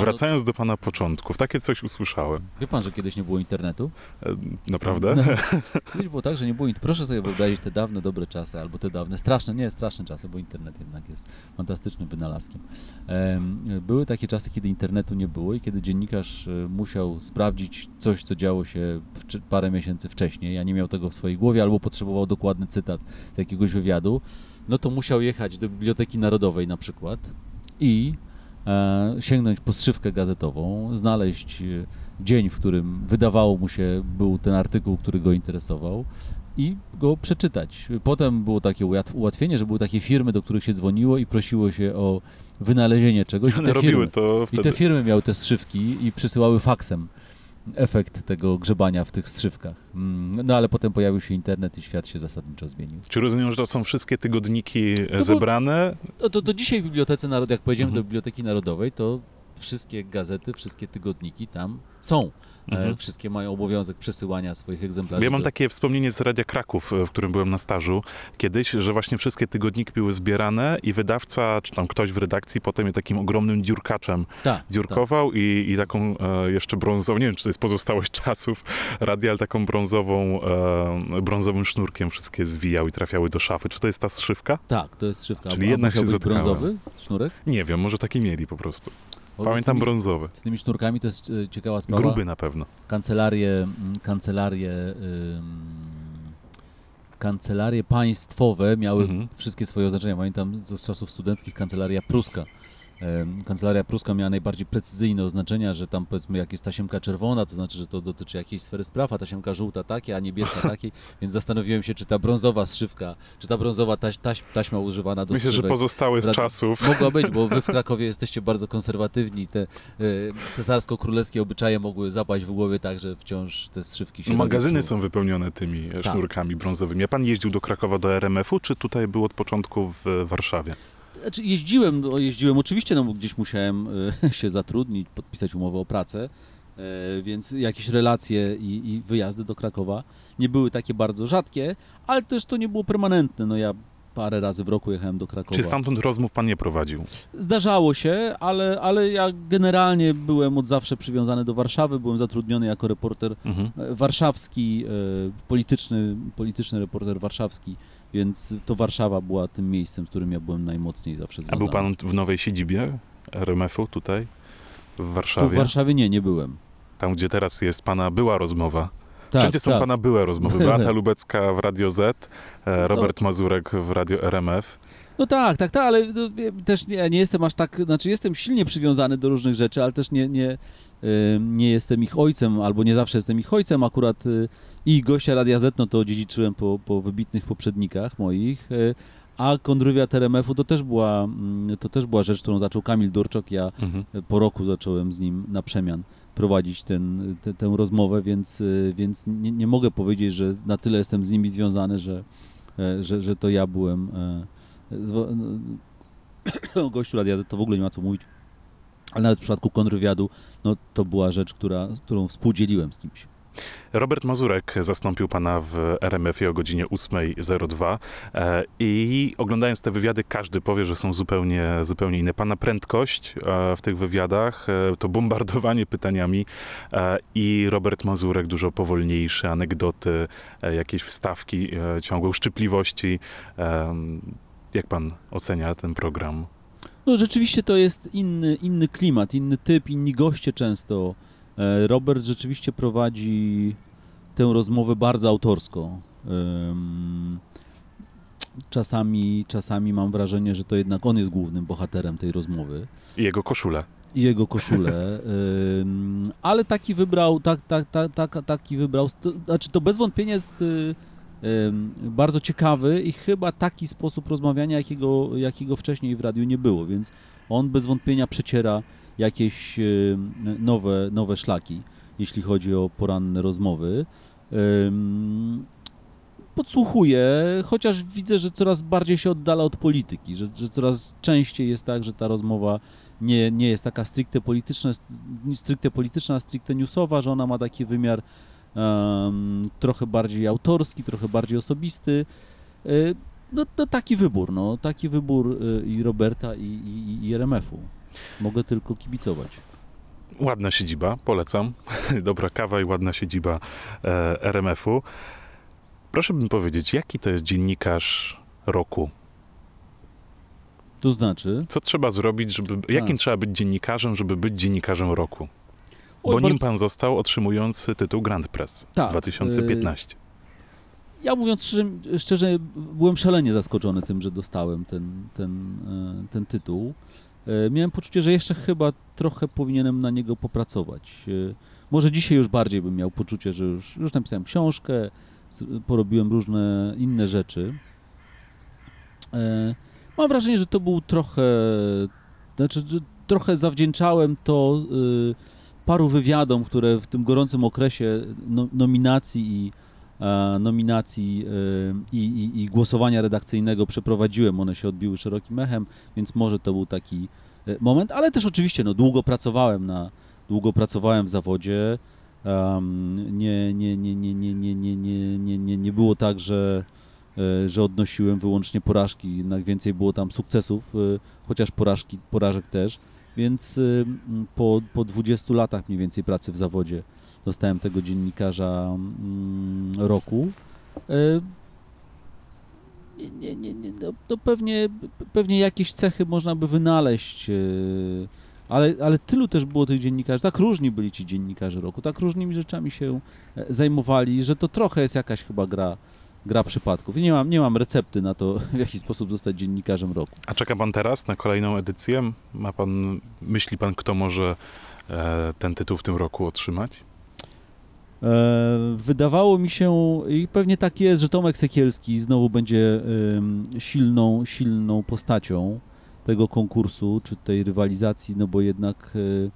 Wracając do pana początków, takie coś usłyszałem. Wie pan, że kiedyś nie było internetu? E, Naprawdę? No, [laughs] kiedyś było tak, że nie było internetu. Proszę sobie wyobrazić te dawne, dobre czasy, albo te dawne, straszne, nie, straszne czasy, bo internet jednak jest fantastycznym wynalazkiem. Em, Były takie czasy, kiedy internetu nie było i kiedy dziennikarz e, musiał sprawdzić coś, co działo się parę miesięcy wcześniej, a nie miał tego w swojej głowie, albo potrzebował dokładny cytat z jakiegoś wywiadu, no to musiał jechać do Biblioteki Narodowej na przykład i sięgnąć po strzywkę gazetową, znaleźć e, dzień, w którym wydawało mu się, był ten artykuł, który go interesował i go przeczytać. Potem było takie ułat- ułatwienie, że były takie firmy, do których się dzwoniło i prosiło się o wynalezienie czegoś. I te firmy, i te firmy miały te strzywki i przysyłały faksem efekt tego grzebania w tych strzywkach. Mm, No ale potem pojawił się internet i świat się zasadniczo zmienił. Czy rozumiem, że to są wszystkie tygodniki e, bo- zebrane? No to, to dzisiaj w Bibliotece Narodowej, jak pojedziemy Mhm. do Biblioteki Narodowej, to wszystkie gazety, wszystkie tygodniki tam są. Mhm. E, wszystkie mają obowiązek przesyłania swoich egzemplarzy. Ja mam do- takie wspomnienie z Radia Kraków, e, w którym byłem na stażu kiedyś, że właśnie wszystkie tygodniki były zbierane i wydawca, czy tam ktoś w redakcji potem je takim ogromnym dziurkaczem Tak, dziurkował i, i taką e, jeszcze brązową, nie wiem, czy to jest pozostałość [laughs] czasów radia, ale taką brązową, e, brązowym sznurkiem wszystkie zwijał i trafiały do szafy. Czy to jest ta zszywka? Tak, to jest szywka. Czyli A jednak się być brązowy sznurek? Nie wiem, może taki mieli po prostu. Pamiętam tymi, brązowy. z tymi sznurkami to jest e, ciekawa sprawa. Gruby na pewno. Kancelarie, mm, kancelarie, kancelarie państwowe miały Mhm. wszystkie swoje oznaczenia. Pamiętam z czasów studenckich kancelaria pruska. Kancelaria pruska miała najbardziej precyzyjne oznaczenia, że tam powiedzmy jak jest tasiemka czerwona, to znaczy, że to dotyczy jakiejś sfery spraw, a tasiemka żółta takiej, a niebieska [laughs] takiej, więc zastanowiłem się, czy ta brązowa strzywka, czy ta brązowa taś, taś, taśma używana do Myślę, że pozostały z Rad- czasów. Mogła być, bo wy w [laughs] Krakowie jesteście bardzo konserwatywni. Te e, cesarsko-królewskie obyczaje mogły zapaść w głowie tak, że wciąż te strzywki się Magazyny rejestrują. są wypełnione tymi e, Tak. sznurkami brązowymi. A pan jeździł do Krakowa do RMF-u, czy tutaj był od początku w Warszawie? Znaczy jeździłem, no, jeździłem oczywiście, no bo gdzieś musiałem e, [laughs] się zatrudnić, podpisać umowę o pracę, e, więc jakieś relacje i, i wyjazdy do Krakowa nie były takie bardzo rzadkie, ale też to nie było permanentne. No ja parę razy w roku jechałem do Krakowa. Czy stamtąd rozmów pan nie prowadził? Zdarzało się, ale, ale ja generalnie byłem od zawsze przywiązany do Warszawy, byłem zatrudniony jako reporter Mhm. e, warszawski, polityczny, polityczny reporter warszawski, więc to Warszawa była tym miejscem, z którym ja byłem najmocniej zawsze A związany. był pan w nowej siedzibie RMF-u tutaj, w Tu Warszawie? w Warszawie nie, nie byłem. Tam, gdzie teraz jest pana była rozmowa. Tak, Wszędzie są tak. pana byłe rozmowy. [laughs] Beata Lubecka w Radio Z, e, Robert Mazurek w Radio RMF. No tak, tak, tak, ale no, też nie, nie jestem aż tak, znaczy jestem silnie przywiązany do różnych rzeczy, ale też nie, nie, nie jestem ich ojcem, albo nie zawsze jestem ich ojcem. Akurat y, i gościa Radia Z, no to dziedziczyłem po, po wybitnych poprzednikach moich, y, a kontrwywiad RMF-u to też była, mm, to też była rzecz, którą zaczął Kamil Durczok. Ja Mhm. po roku zacząłem z nim na przemian prowadzić ten, te, tę rozmowę, więc, y, więc nie, nie mogę powiedzieć, że na tyle jestem z nimi związany, że, e, że, że to ja byłem e, zwo- no, [coughs] gościu Radia Z to w ogóle nie ma co mówić, ale nawet w przypadku kontrwywiadu, no to była rzecz, która, którą współdzieliłem z kimś. Robert Mazurek zastąpił pana w RMF-ie o godzinie 8.02 e, i oglądając te wywiady każdy powie, że są zupełnie, zupełnie inne. Pana prędkość e, w tych wywiadach, e, to bombardowanie pytaniami i Robert Mazurek dużo powolniejszy, anegdoty, jakieś wstawki, ciągłe uszczypliwości. Jak pan ocenia ten program? No rzeczywiście to jest inny, inny klimat, inny typ, inni goście często. E, Robert rzeczywiście prowadzi tę rozmowę bardzo autorsko. Czasami, czasami mam wrażenie, że to jednak on jest głównym bohaterem tej rozmowy I jego koszulę. i jego koszulę, ale taki wybrał, tak, tak, tak, tak, taki wybrał, znaczy to bez wątpienia jest y, bardzo ciekawy i chyba taki sposób rozmawiania, jakiego, jakiego wcześniej w radiu nie było, więc on bez wątpienia przeciera jakieś ym, nowe, nowe szlaki, jeśli chodzi o poranne rozmowy. Podsłuchuję, chociaż widzę, że coraz bardziej się oddala od polityki, że, że coraz częściej jest tak, że ta rozmowa nie, nie jest taka stricte polityczna, stricte polityczna, stricte newsowa, że ona ma taki wymiar em, trochę bardziej autorski, trochę bardziej osobisty. Y, No, no taki wybór, no, taki wybór y, i Roberta i, i, i RMF-u. Mogę tylko kibicować. Ładna siedziba, polecam. [laughs] Dobra kawa i ładna siedziba e, RMF-u. Proszę mi powiedzieć, jaki to jest dziennikarz roku? To znaczy... Co trzeba zrobić, żeby. Jakim trzeba być dziennikarzem, żeby być dziennikarzem roku? Oj, Bo bardzo- nim pan został otrzymując tytuł Grand Press Tak, 2015. Ja mówiąc szczerze, szczerze, byłem szalenie zaskoczony tym, że dostałem ten, ten, e, ten tytuł. E, Miałem poczucie, że jeszcze chyba trochę powinienem na niego popracować. E, Może dzisiaj już bardziej bym miał poczucie, że już, już napisałem książkę, porobiłem różne inne rzeczy. E, Mam wrażenie, że to był trochę, znaczy, trochę zawdzięczałem to paru wywiadom, które w tym gorącym okresie no, nominacji i nominacji e, i, i, i głosowania redakcyjnego przeprowadziłem. One się odbiły szerokim echem, więc może to był taki e, moment, ale też oczywiście no, długo pracowałem na, długo pracowałem w zawodzie. Nie, nie, nie, nie, nie, nie, nie, nie, nie, nie, było tak, że, e, że odnosiłem wyłącznie porażki, jednak więcej było tam sukcesów, e, chociaż porażki, porażek też. Więc e, po, po 20 latach mniej więcej pracy w zawodzie dostałem tego dziennikarza mm, roku. E, Nie, nie, nie, no, no pewnie, pewnie jakieś cechy można by wynaleźć, e, ale, ale tylu też było tych dziennikarzy, tak różni byli ci dziennikarze roku, tak różnymi rzeczami się e, zajmowali, że to trochę jest jakaś chyba gra, gra przypadków. Nie mam, nie mam recepty na to, w jaki sposób zostać dziennikarzem roku. A czeka pan teraz na kolejną edycję? Ma pan, myśli pan, kto może e, ten tytuł w tym roku otrzymać? E, Wydawało mi się, i pewnie tak jest, że Tomek Sekielski znowu będzie silną, silną postacią tego konkursu, czy tej rywalizacji, no bo jednak e,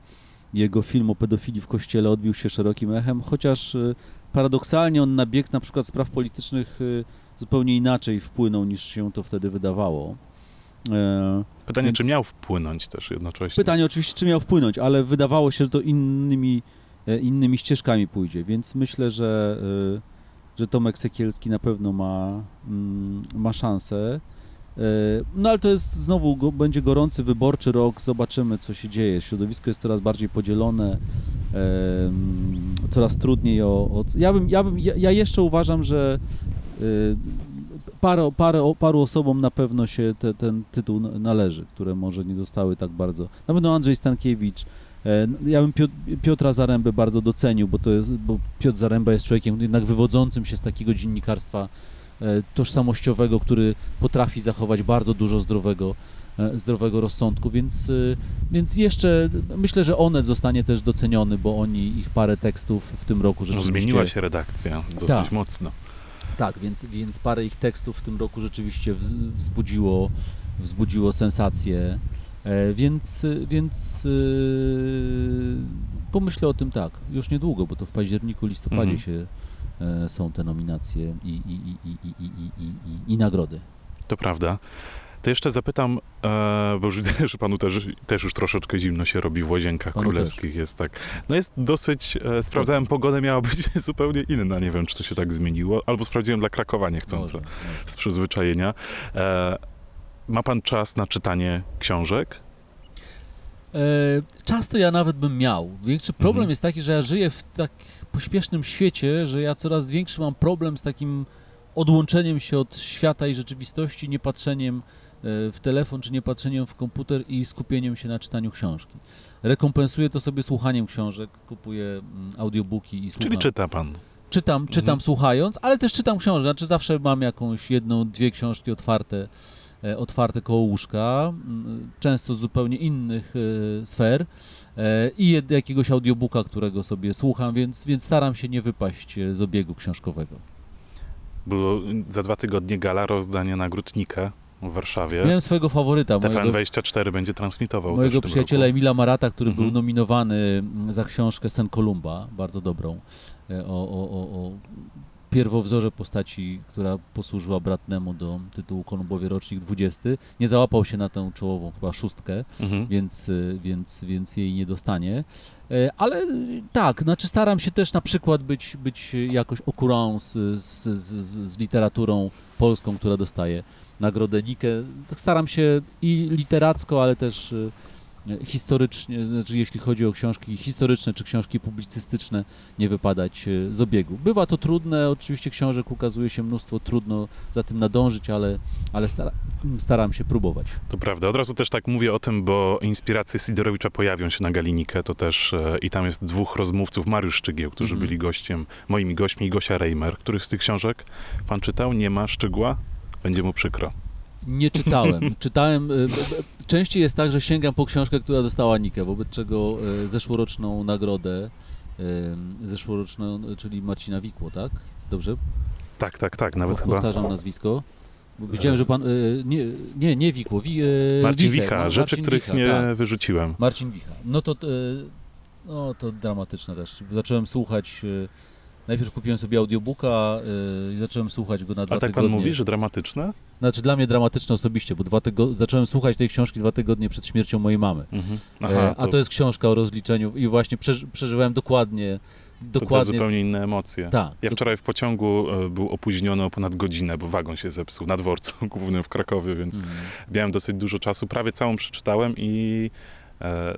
jego film o pedofilii w kościele odbił się szerokim echem, chociaż e, paradoksalnie on na bieg na przykład spraw politycznych zupełnie inaczej wpłynął niż się to wtedy wydawało. Pytanie, Więc- czy miał wpłynąć też jednocześnie? Pytanie oczywiście, czy miał wpłynąć, ale wydawało się, że to innymi, innymi ścieżkami pójdzie, więc myślę, że, e, że Tomek Sekielski na pewno ma, mm, ma szansę. E, No ale to jest znowu, go, będzie gorący, wyborczy rok, zobaczymy co się dzieje. Środowisko jest coraz bardziej podzielone, e, coraz trudniej o... o ja, bym, ja, bym, ja, jeszcze uważam, że e, parę, parę, paru osobom na pewno się te, ten tytuł należy, które może nie zostały tak bardzo. Na pewno Andrzej Stankiewicz. E, Ja bym Piot- Piotra Zarębę bardzo docenił, bo to jest, bo Piotr Zaręba jest człowiekiem jednak wywodzącym się z takiego dziennikarstwa e, tożsamościowego, który potrafi zachować bardzo dużo zdrowego, e, zdrowego rozsądku, więc, więc jeszcze myślę, że Onet zostanie też doceniony, bo oni ich parę tekstów w tym roku No, rzeczywiście... zmieniła się redakcja dosyć Tak. mocno. Tak, więc, więc parę ich tekstów w tym roku rzeczywiście wz, wzbudziło, wzbudziło sensację, E, więc, więc e, pomyślę o tym tak, już niedługo, bo to w październiku, listopadzie mhm. się e, są te nominacje i, i, i, i, i, i, i, i nagrody. To prawda. To jeszcze zapytam, bo już [laughs] widzę, że panu też, też już troszeczkę zimno się robi w łazienkach panu królewskich. Też. Jest tak. No jest dosyć. sprawdzałem pogodę, miała być [laughs] zupełnie inna. Nie wiem, czy to się tak zmieniło. Albo sprawdziłem dla Krakowa niechcąco z przyzwyczajenia. Ma pan czas na czytanie książek? E, Czas to ja nawet bym miał. Większy problem Mhm. jest taki, że ja żyję w tak pośpiesznym świecie, że ja coraz większy mam problem z takim odłączeniem się od świata i rzeczywistości, nie patrzeniem e, w telefon, czy nie patrzeniem w komputer i skupieniem się na czytaniu książki. Rekompensuję to sobie słuchaniem książek, kupuję mm, audiobooki i słucham. Czyli czyta pan? czytam, czytam Mhm. słuchając, ale też czytam książki. Znaczy zawsze mam jakąś jedną, dwie książki otwarte, otwarte koło łóżka, mm, często z zupełnie innych e, sfer e, i jakiegoś audiobooka, którego sobie słucham, więc, więc staram się nie wypaść e, z obiegu książkowego. Było za dwa tygodnie gala rozdania nagród Nike w Warszawie. Miałem swojego faworyta, mojego, TVN24 będzie transmitował mojego przyjaciela. Emila Marata, który Mhm. był nominowany mm, za książkę Sen Kolumba, bardzo dobrą, e, o, o, o, o pierwowzorze postaci, która posłużyła Bratnemu do tytułu Kolumbowie rocznik 20. Nie załapał się na tę czołową chyba szóstkę, Mhm. więc, y, więc, więc jej nie dostanie. E, Ale tak, znaczy staram się też na przykład być, być jakoś au courant z, z, z, z literaturą polską, która dostaje nagrodę Nikę. Tak Staram się i literacko, ale też y, historycznie, znaczy jeśli chodzi o książki historyczne czy książki publicystyczne, nie wypadać y, z obiegu. Bywa to trudne, oczywiście książek ukazuje się mnóstwo, trudno za tym nadążyć, ale, ale stara, staram się próbować. To prawda. Od razu też tak mówię o tym, bo inspiracje Sidorowicza pojawią się na Galinikę, to też e, i tam jest dwóch rozmówców, Mariusz Szczygieł, którzy Mhm. byli gościem, moimi gośćmi i Gosia Reimer. Których z tych książek pan czytał? Nie ma Szczygła? Będzie mu przykro. Nie czytałem. [laughs] Czytałem. b- Częściej jest tak, że sięgam po książkę, która dostała Nikę, wobec czego y, zeszłoroczną nagrodę, y, zeszłoroczną, czyli Marcina Wikło, tak? Dobrze? Tak, tak, tak, nawet Po- chyba Powtarzam nazwisko. Bo Widziałem, że pan. Nie, nie, nie Wikło. Wi, Marcin Wicha, rzeczy, Marcin których Wicha, nie tak. wyrzuciłem. Marcin Wicha. No to, no to dramatyczne też. Zacząłem słuchać. Najpierw kupiłem sobie audiobooka i zacząłem słuchać go na dwa A tak tygodnie. pan mówi, że dramatyczne? Znaczy dla mnie dramatyczne osobiście, bo dwa tygo... zacząłem słuchać tej książki dwa tygodnie przed śmiercią mojej mamy. Mhm. e, a to jest książka o rozliczeniu i właśnie przeży... przeżyłem dokładnie, to, to dokładnie zupełnie inne emocje. tak. Ja wczoraj w pociągu e, był opóźniony o ponad godzinę, bo wagon się zepsuł na dworcu [laughs] głównym w Krakowie, więc Mm. miałem dosyć dużo czasu. Prawie całą przeczytałem i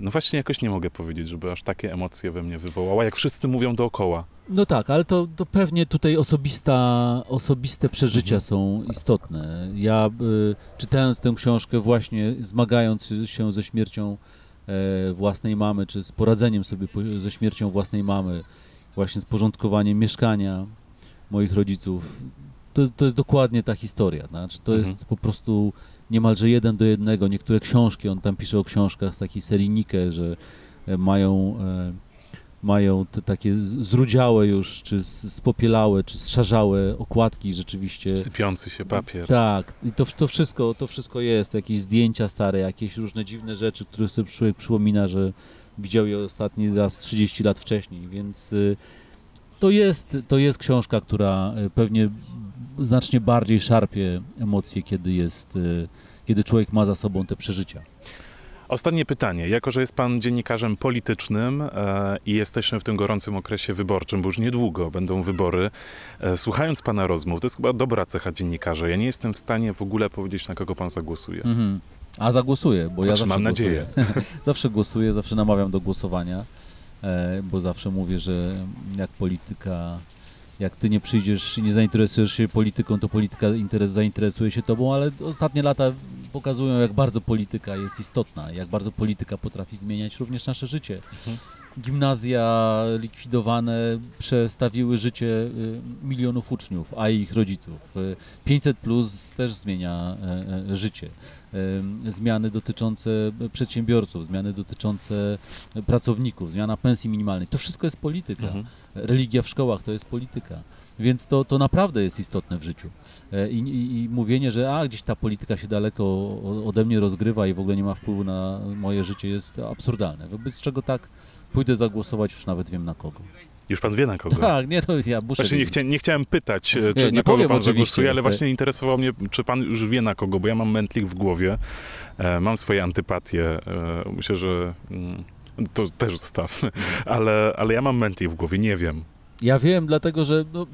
no właśnie jakoś nie mogę powiedzieć, żeby aż takie emocje we mnie wywołała, jak wszyscy mówią dookoła. No tak, ale to, to pewnie tutaj osobista, osobiste przeżycia Mhm. są istotne. Ja y, czytając tę książkę właśnie zmagając się ze śmiercią e, własnej mamy, czy z poradzeniem sobie ze śmiercią własnej mamy, właśnie z porządkowaniem mieszkania moich rodziców, to, to jest dokładnie ta historia. Znaczy, to Mhm. jest po prostu niemalże jeden do jednego. Niektóre książki, on tam pisze o książkach z takiej serii Nike, że e, mają, e, mają te takie zrudziałe już, czy spopielałe, czy szarzałe okładki rzeczywiście. Sypiący się papier. Tak, i to, to, wszystko, to wszystko jest, jakieś zdjęcia stare, jakieś różne dziwne rzeczy, które sobie człowiek przypomina, że widział je ostatni raz 30 lat wcześniej, więc y, to jest, to jest książka, która y, pewnie znacznie bardziej szarpie emocje, kiedy jest, y, kiedy człowiek ma za sobą te przeżycia. Ostatnie pytanie. Jako, że jest pan dziennikarzem politycznym e, i jesteśmy w tym gorącym okresie wyborczym, bo już niedługo będą wybory, e, słuchając pana rozmów, to jest chyba dobra cecha dziennikarza. Ja nie jestem w stanie w ogóle powiedzieć, na kogo pan zagłosuje. Mhm. A zagłosuję, bo ja Znaczy, zawsze mam głosuję. nadzieję. [laughs] zawsze głosuję, zawsze namawiam do głosowania, e, bo zawsze mówię, że jak polityka, jak ty nie przyjdziesz nie zainteresujesz się polityką, to polityka interes, zainteresuje się tobą, ale ostatnie lata pokazują, jak bardzo polityka jest istotna, jak bardzo polityka potrafi zmieniać również nasze życie. Mhm. Gimnazja likwidowane przestawiły życie y, milionów uczniów, a ich rodziców. Y, 500 plus też zmienia e, życie. Zmiany dotyczące przedsiębiorców, zmiany dotyczące pracowników, zmiana pensji minimalnej. To wszystko jest polityka. Mhm. Religia w szkołach to jest polityka. Więc to, to naprawdę jest istotne w życiu. E, I, i, I mówienie, że a, gdzieś ta polityka się daleko ode mnie rozgrywa i w ogóle nie ma wpływu na moje życie jest absurdalne. Wobec czego tak pójdę zagłosować, już nawet wiem na kogo. Już pan wie na kogo. Tak, nie, to ja muszę Właśnie nie, chcia, nie chciałem pytać, e, czy Nie, na kogo powiem pan zagłosuje, ale właśnie interesowało mnie, czy pan już wie na kogo, bo ja mam mętlik w głowie, e, mam swoje antypatie, e, myślę, że mm, to też zostaw, [laughs] ale, ale ja mam mętlik w głowie, nie wiem. Ja wiem, dlatego że no,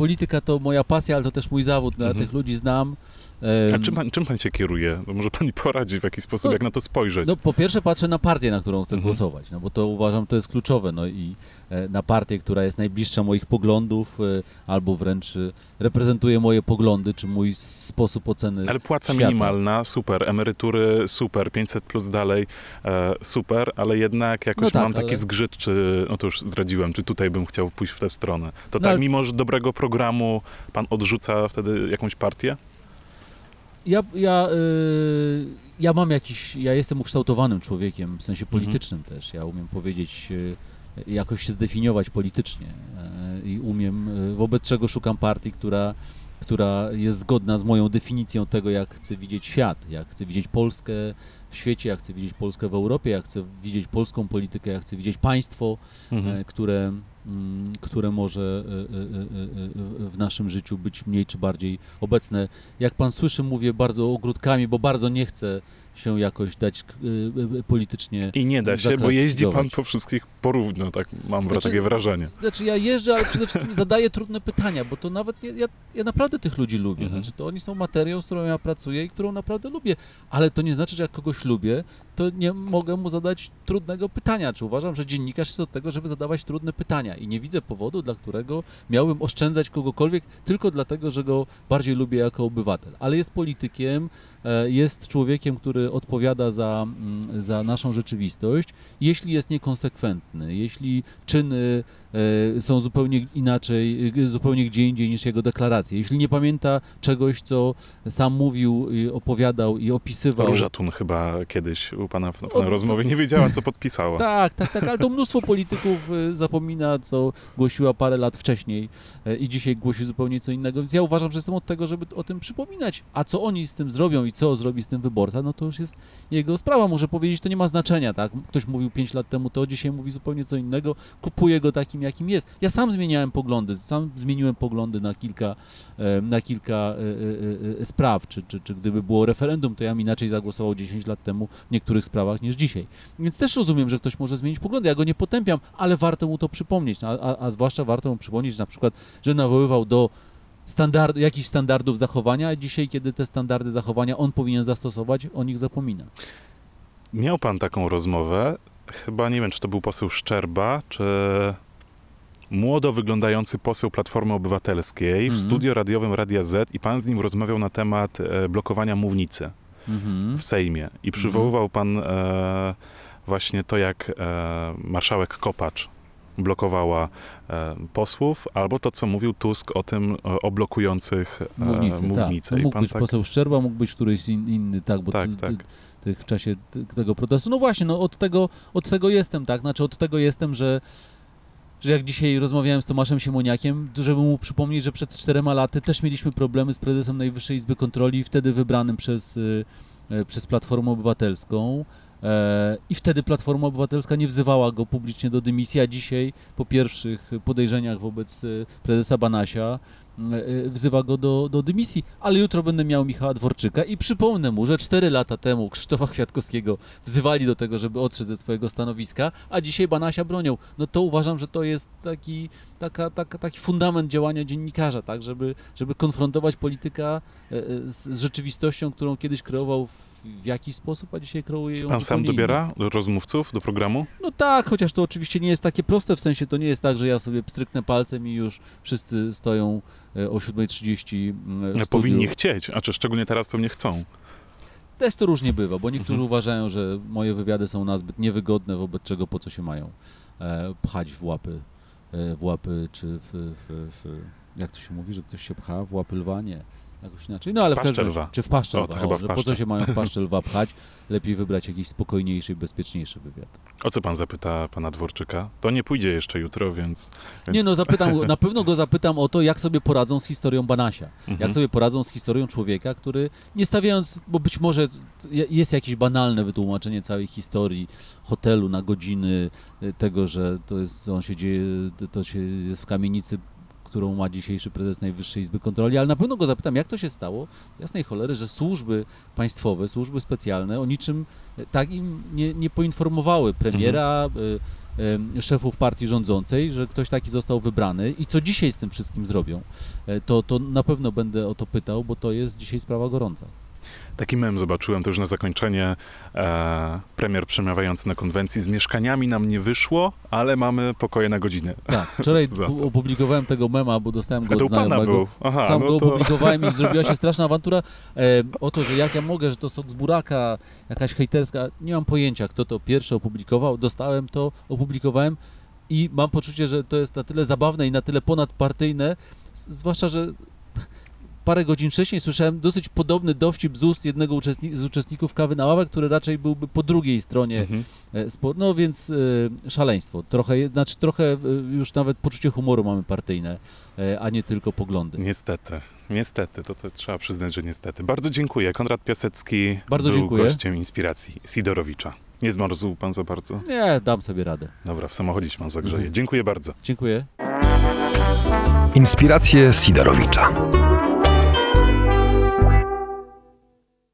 polityka to moja pasja, ale to też mój zawód. No, Ja Mhm. tych ludzi znam. A czym pan, czym pan się kieruje? No może pan mi poradzi w jakiś sposób, No, jak na to spojrzeć? No po pierwsze patrzę na partię, na którą chcę Mhm. głosować, no bo to uważam, to jest kluczowe, no i e, na partię, która jest najbliższa moich poglądów, e, albo wręcz e, reprezentuje moje poglądy, czy mój sposób oceny Ale płaca świata. minimalna, super, emerytury, super, 500 plus dalej, super, ale jednak jakoś No tak, mam taki ale- zgrzyt, czy, no to już zdradziłem, czy tutaj bym chciał pójść w tę stronę. To No tak, ale- mimo że dobrego programu, pan odrzuca wtedy jakąś partię? Ja, ja, y, ja mam jakiś, ja jestem ukształtowanym człowiekiem, w sensie Mhm. politycznym też. Ja umiem powiedzieć, y, jakoś się zdefiniować politycznie y, i umiem, y, wobec czego szukam partii, która, która jest zgodna z moją definicją tego, jak chcę widzieć świat, jak chcę widzieć Polskę w świecie, jak chcę widzieć Polskę w Europie, jak chcę widzieć polską politykę, jak chcę widzieć państwo, Mhm. e, które, które może e, e, e, w naszym życiu być mniej czy bardziej obecne. Jak pan słyszy, mówię bardzo ogródkami, bo bardzo nie chcę się jakoś dać politycznie. I nie da się, bo jeździ pan po wszystkich porówno, tak mam Znaczy- takie wrażenie. Znaczy ja jeżdżę, ale przede wszystkim zadaję trudne pytania, bo to nawet nie, ja, ja naprawdę tych ludzi lubię. Mhm. Znaczy to oni są materią, z którą ja pracuję i którą naprawdę lubię, ale to nie znaczy, że jak kogoś lubię, to nie mogę mu zadać trudnego pytania. Czy uważam, że dziennikarz jest od tego, żeby zadawać trudne pytania i nie widzę powodu, dla którego miałbym oszczędzać kogokolwiek tylko dlatego, że go bardziej lubię jako obywatel. Ale jest politykiem, e, jest człowiekiem, który odpowiada za, mm, za naszą rzeczywistość, jeśli jest niekonsekwentny, jeśli czyny e, są zupełnie inaczej, e, zupełnie gdzie indziej niż jego deklaracje, jeśli nie pamięta czegoś, co sam mówił, opowiadał i opisywał. Róża Tun chyba kiedyś u pana w pana rozmowie nie wiedziała, co podpisała. [laughs] Tak, tak, tak, ale to mnóstwo polityków y, zapomina, co głosiła parę lat wcześniej i dzisiaj głosi zupełnie co innego, więc ja uważam, że jestem od tego, żeby o tym przypominać, a co oni z tym zrobią i co zrobi z tym wyborca, no to już jest jego sprawa, może powiedzieć, to nie ma znaczenia, tak, ktoś mówił 5 lat temu to, dzisiaj mówi zupełnie co innego, kupuję go takim, jakim jest. Ja sam zmieniałem poglądy, sam zmieniłem poglądy na kilka, na kilka e, e, e, spraw, czy, czy, czy gdyby było referendum, to ja bym inaczej zagłosował 10 lat temu w niektórych sprawach niż dzisiaj. Więc też rozumiem, że ktoś może zmienić poglądy. Ja go nie potępiam, ale warto mu to przypomnieć. A, a, a zwłaszcza warto mu przypomnieć na przykład, że nawoływał do standard, jakichś standardów zachowania, a dzisiaj, kiedy te standardy zachowania on powinien zastosować, o nich zapomina. Miał pan taką rozmowę, chyba nie wiem, czy to był poseł Szczerba, czy młodo wyglądający poseł Platformy Obywatelskiej w Mhm. studio radiowym Radia Z i pan z nim rozmawiał na temat e, blokowania mównicy Mhm. w Sejmie i przywoływał pan e, właśnie to, jak e, marszałek Kopacz blokowała e, posłów, albo to, co mówił Tusk o tym, e, o blokujących Mównicy, mównicę. tak. I Mógł pan być tak, poseł Szczerba, mógł być któryś in, inny, tak, bo tak, ty, tak. Ty, ty w czasie tego protestu. No właśnie, no od tego, od tego jestem, tak, znaczy od tego jestem, że że jak dzisiaj rozmawiałem z Tomaszem Siemoniakiem, żeby mu przypomnieć, że przed czterema laty też mieliśmy problemy z prezesem Najwyższej Izby Kontroli, wtedy wybranym przez, y, y, przez Platformę Obywatelską. E, I wtedy Platforma Obywatelska nie wzywała go publicznie do dymisji, a dzisiaj po pierwszych podejrzeniach wobec y, prezesa Banasia wzywa go do, do dymisji. Ale jutro będę miał Michała Dworczyka i przypomnę mu, że cztery lata temu Krzysztofa Kwiatkowskiego wzywali do tego, żeby odszedł ze swojego stanowiska, a dzisiaj Banasia bronią. No to uważam, że to jest taki, taka, taka, taki fundament działania dziennikarza, tak, żeby, żeby konfrontować polityka e, e, z, z rzeczywistością, którą kiedyś kreował w jakiś sposób, a dzisiaj kreuje ją Pan sam dobiera rozmówców do programu? No tak, chociaż to oczywiście nie jest takie proste, w sensie to nie jest tak, że ja sobie pstryknę palcem i już wszyscy stoją e, o 7.30 mm, w studiu. Powinni chcieć, a czy szczególnie teraz pewnie chcą. Też to różnie bywa, bo niektórzy Mhm. uważają, że moje wywiady są nazbyt niewygodne, wobec czego po co się mają e, pchać w łapy, e, w łapy, czy w, w, w, jak to się mówi, że ktoś się pcha w łapy lwa? Nie. Jakoś inaczej. No ale W w każdym razie, czy w paszczę O, lwa, chyba o, w po paszczę. co się mają w [laughs] paszczę lwa pchać? Lepiej wybrać jakiś spokojniejszy, bezpieczniejszy wywiad. O co pan zapyta pana Dworczyka? To nie pójdzie jeszcze jutro, więc... więc... Nie no, zapytam, na [laughs] pewno go zapytam o to, jak sobie poradzą z historią Banasia. Mhm. Jak sobie poradzą z historią człowieka, który nie stawiając, bo być może jest jakieś banalne wytłumaczenie całej historii hotelu na godziny, y, tego, że to jest, on się dzieje, to się jest w kamienicy, którą ma dzisiejszy prezes Najwyższej Izby Kontroli, ale na pewno go zapytam, jak to się stało, jasnej cholery, że służby państwowe, służby specjalne o niczym takim nie, nie poinformowały premiera, y, em, szefów partii rządzącej, że ktoś taki został wybrany i co dzisiaj z tym wszystkim zrobią, e, to, to na pewno będę o to pytał, bo to jest dzisiaj sprawa gorąca. Taki mem zobaczyłem to już na zakończenie. E, premier przemawiający na konwencji. Z mieszkaniami nam nie wyszło, ale mamy pokoje na godzinę. Tak, wczoraj [laughs] opublikowałem tego mema, bo dostałem go od znajomego. Aha, Sam no go to... opublikowałem i [laughs] zrobiła się straszna awantura e, o to, że jak ja mogę, że to sok z buraka, jakaś hejterska, nie mam pojęcia, kto to pierwszy opublikował, dostałem to, opublikowałem i mam poczucie, że to jest na tyle zabawne i na tyle ponadpartyjne, zwłaszcza, że parę godzin wcześniej słyszałem dosyć podobny dowcip z ust jednego uczestni- z uczestników kawy na ławę, który raczej byłby po drugiej stronie Mhm. E, Spo, no więc e, szaleństwo. Trochę, znaczy trochę e, już nawet poczucie humoru mamy partyjne, e, a nie tylko poglądy. Niestety, niestety, to, to trzeba przyznać, że niestety. Bardzo dziękuję. Konrad Piasecki Bardzo był dziękuję. gościem inspiracji Sidorowicza. Nie zmarzł pan za bardzo? Nie, dam sobie radę. Dobra, w samochodzie się pan zagrzeje. Mhm. Dziękuję bardzo. Dziękuję. Inspiracje Sidorowicza.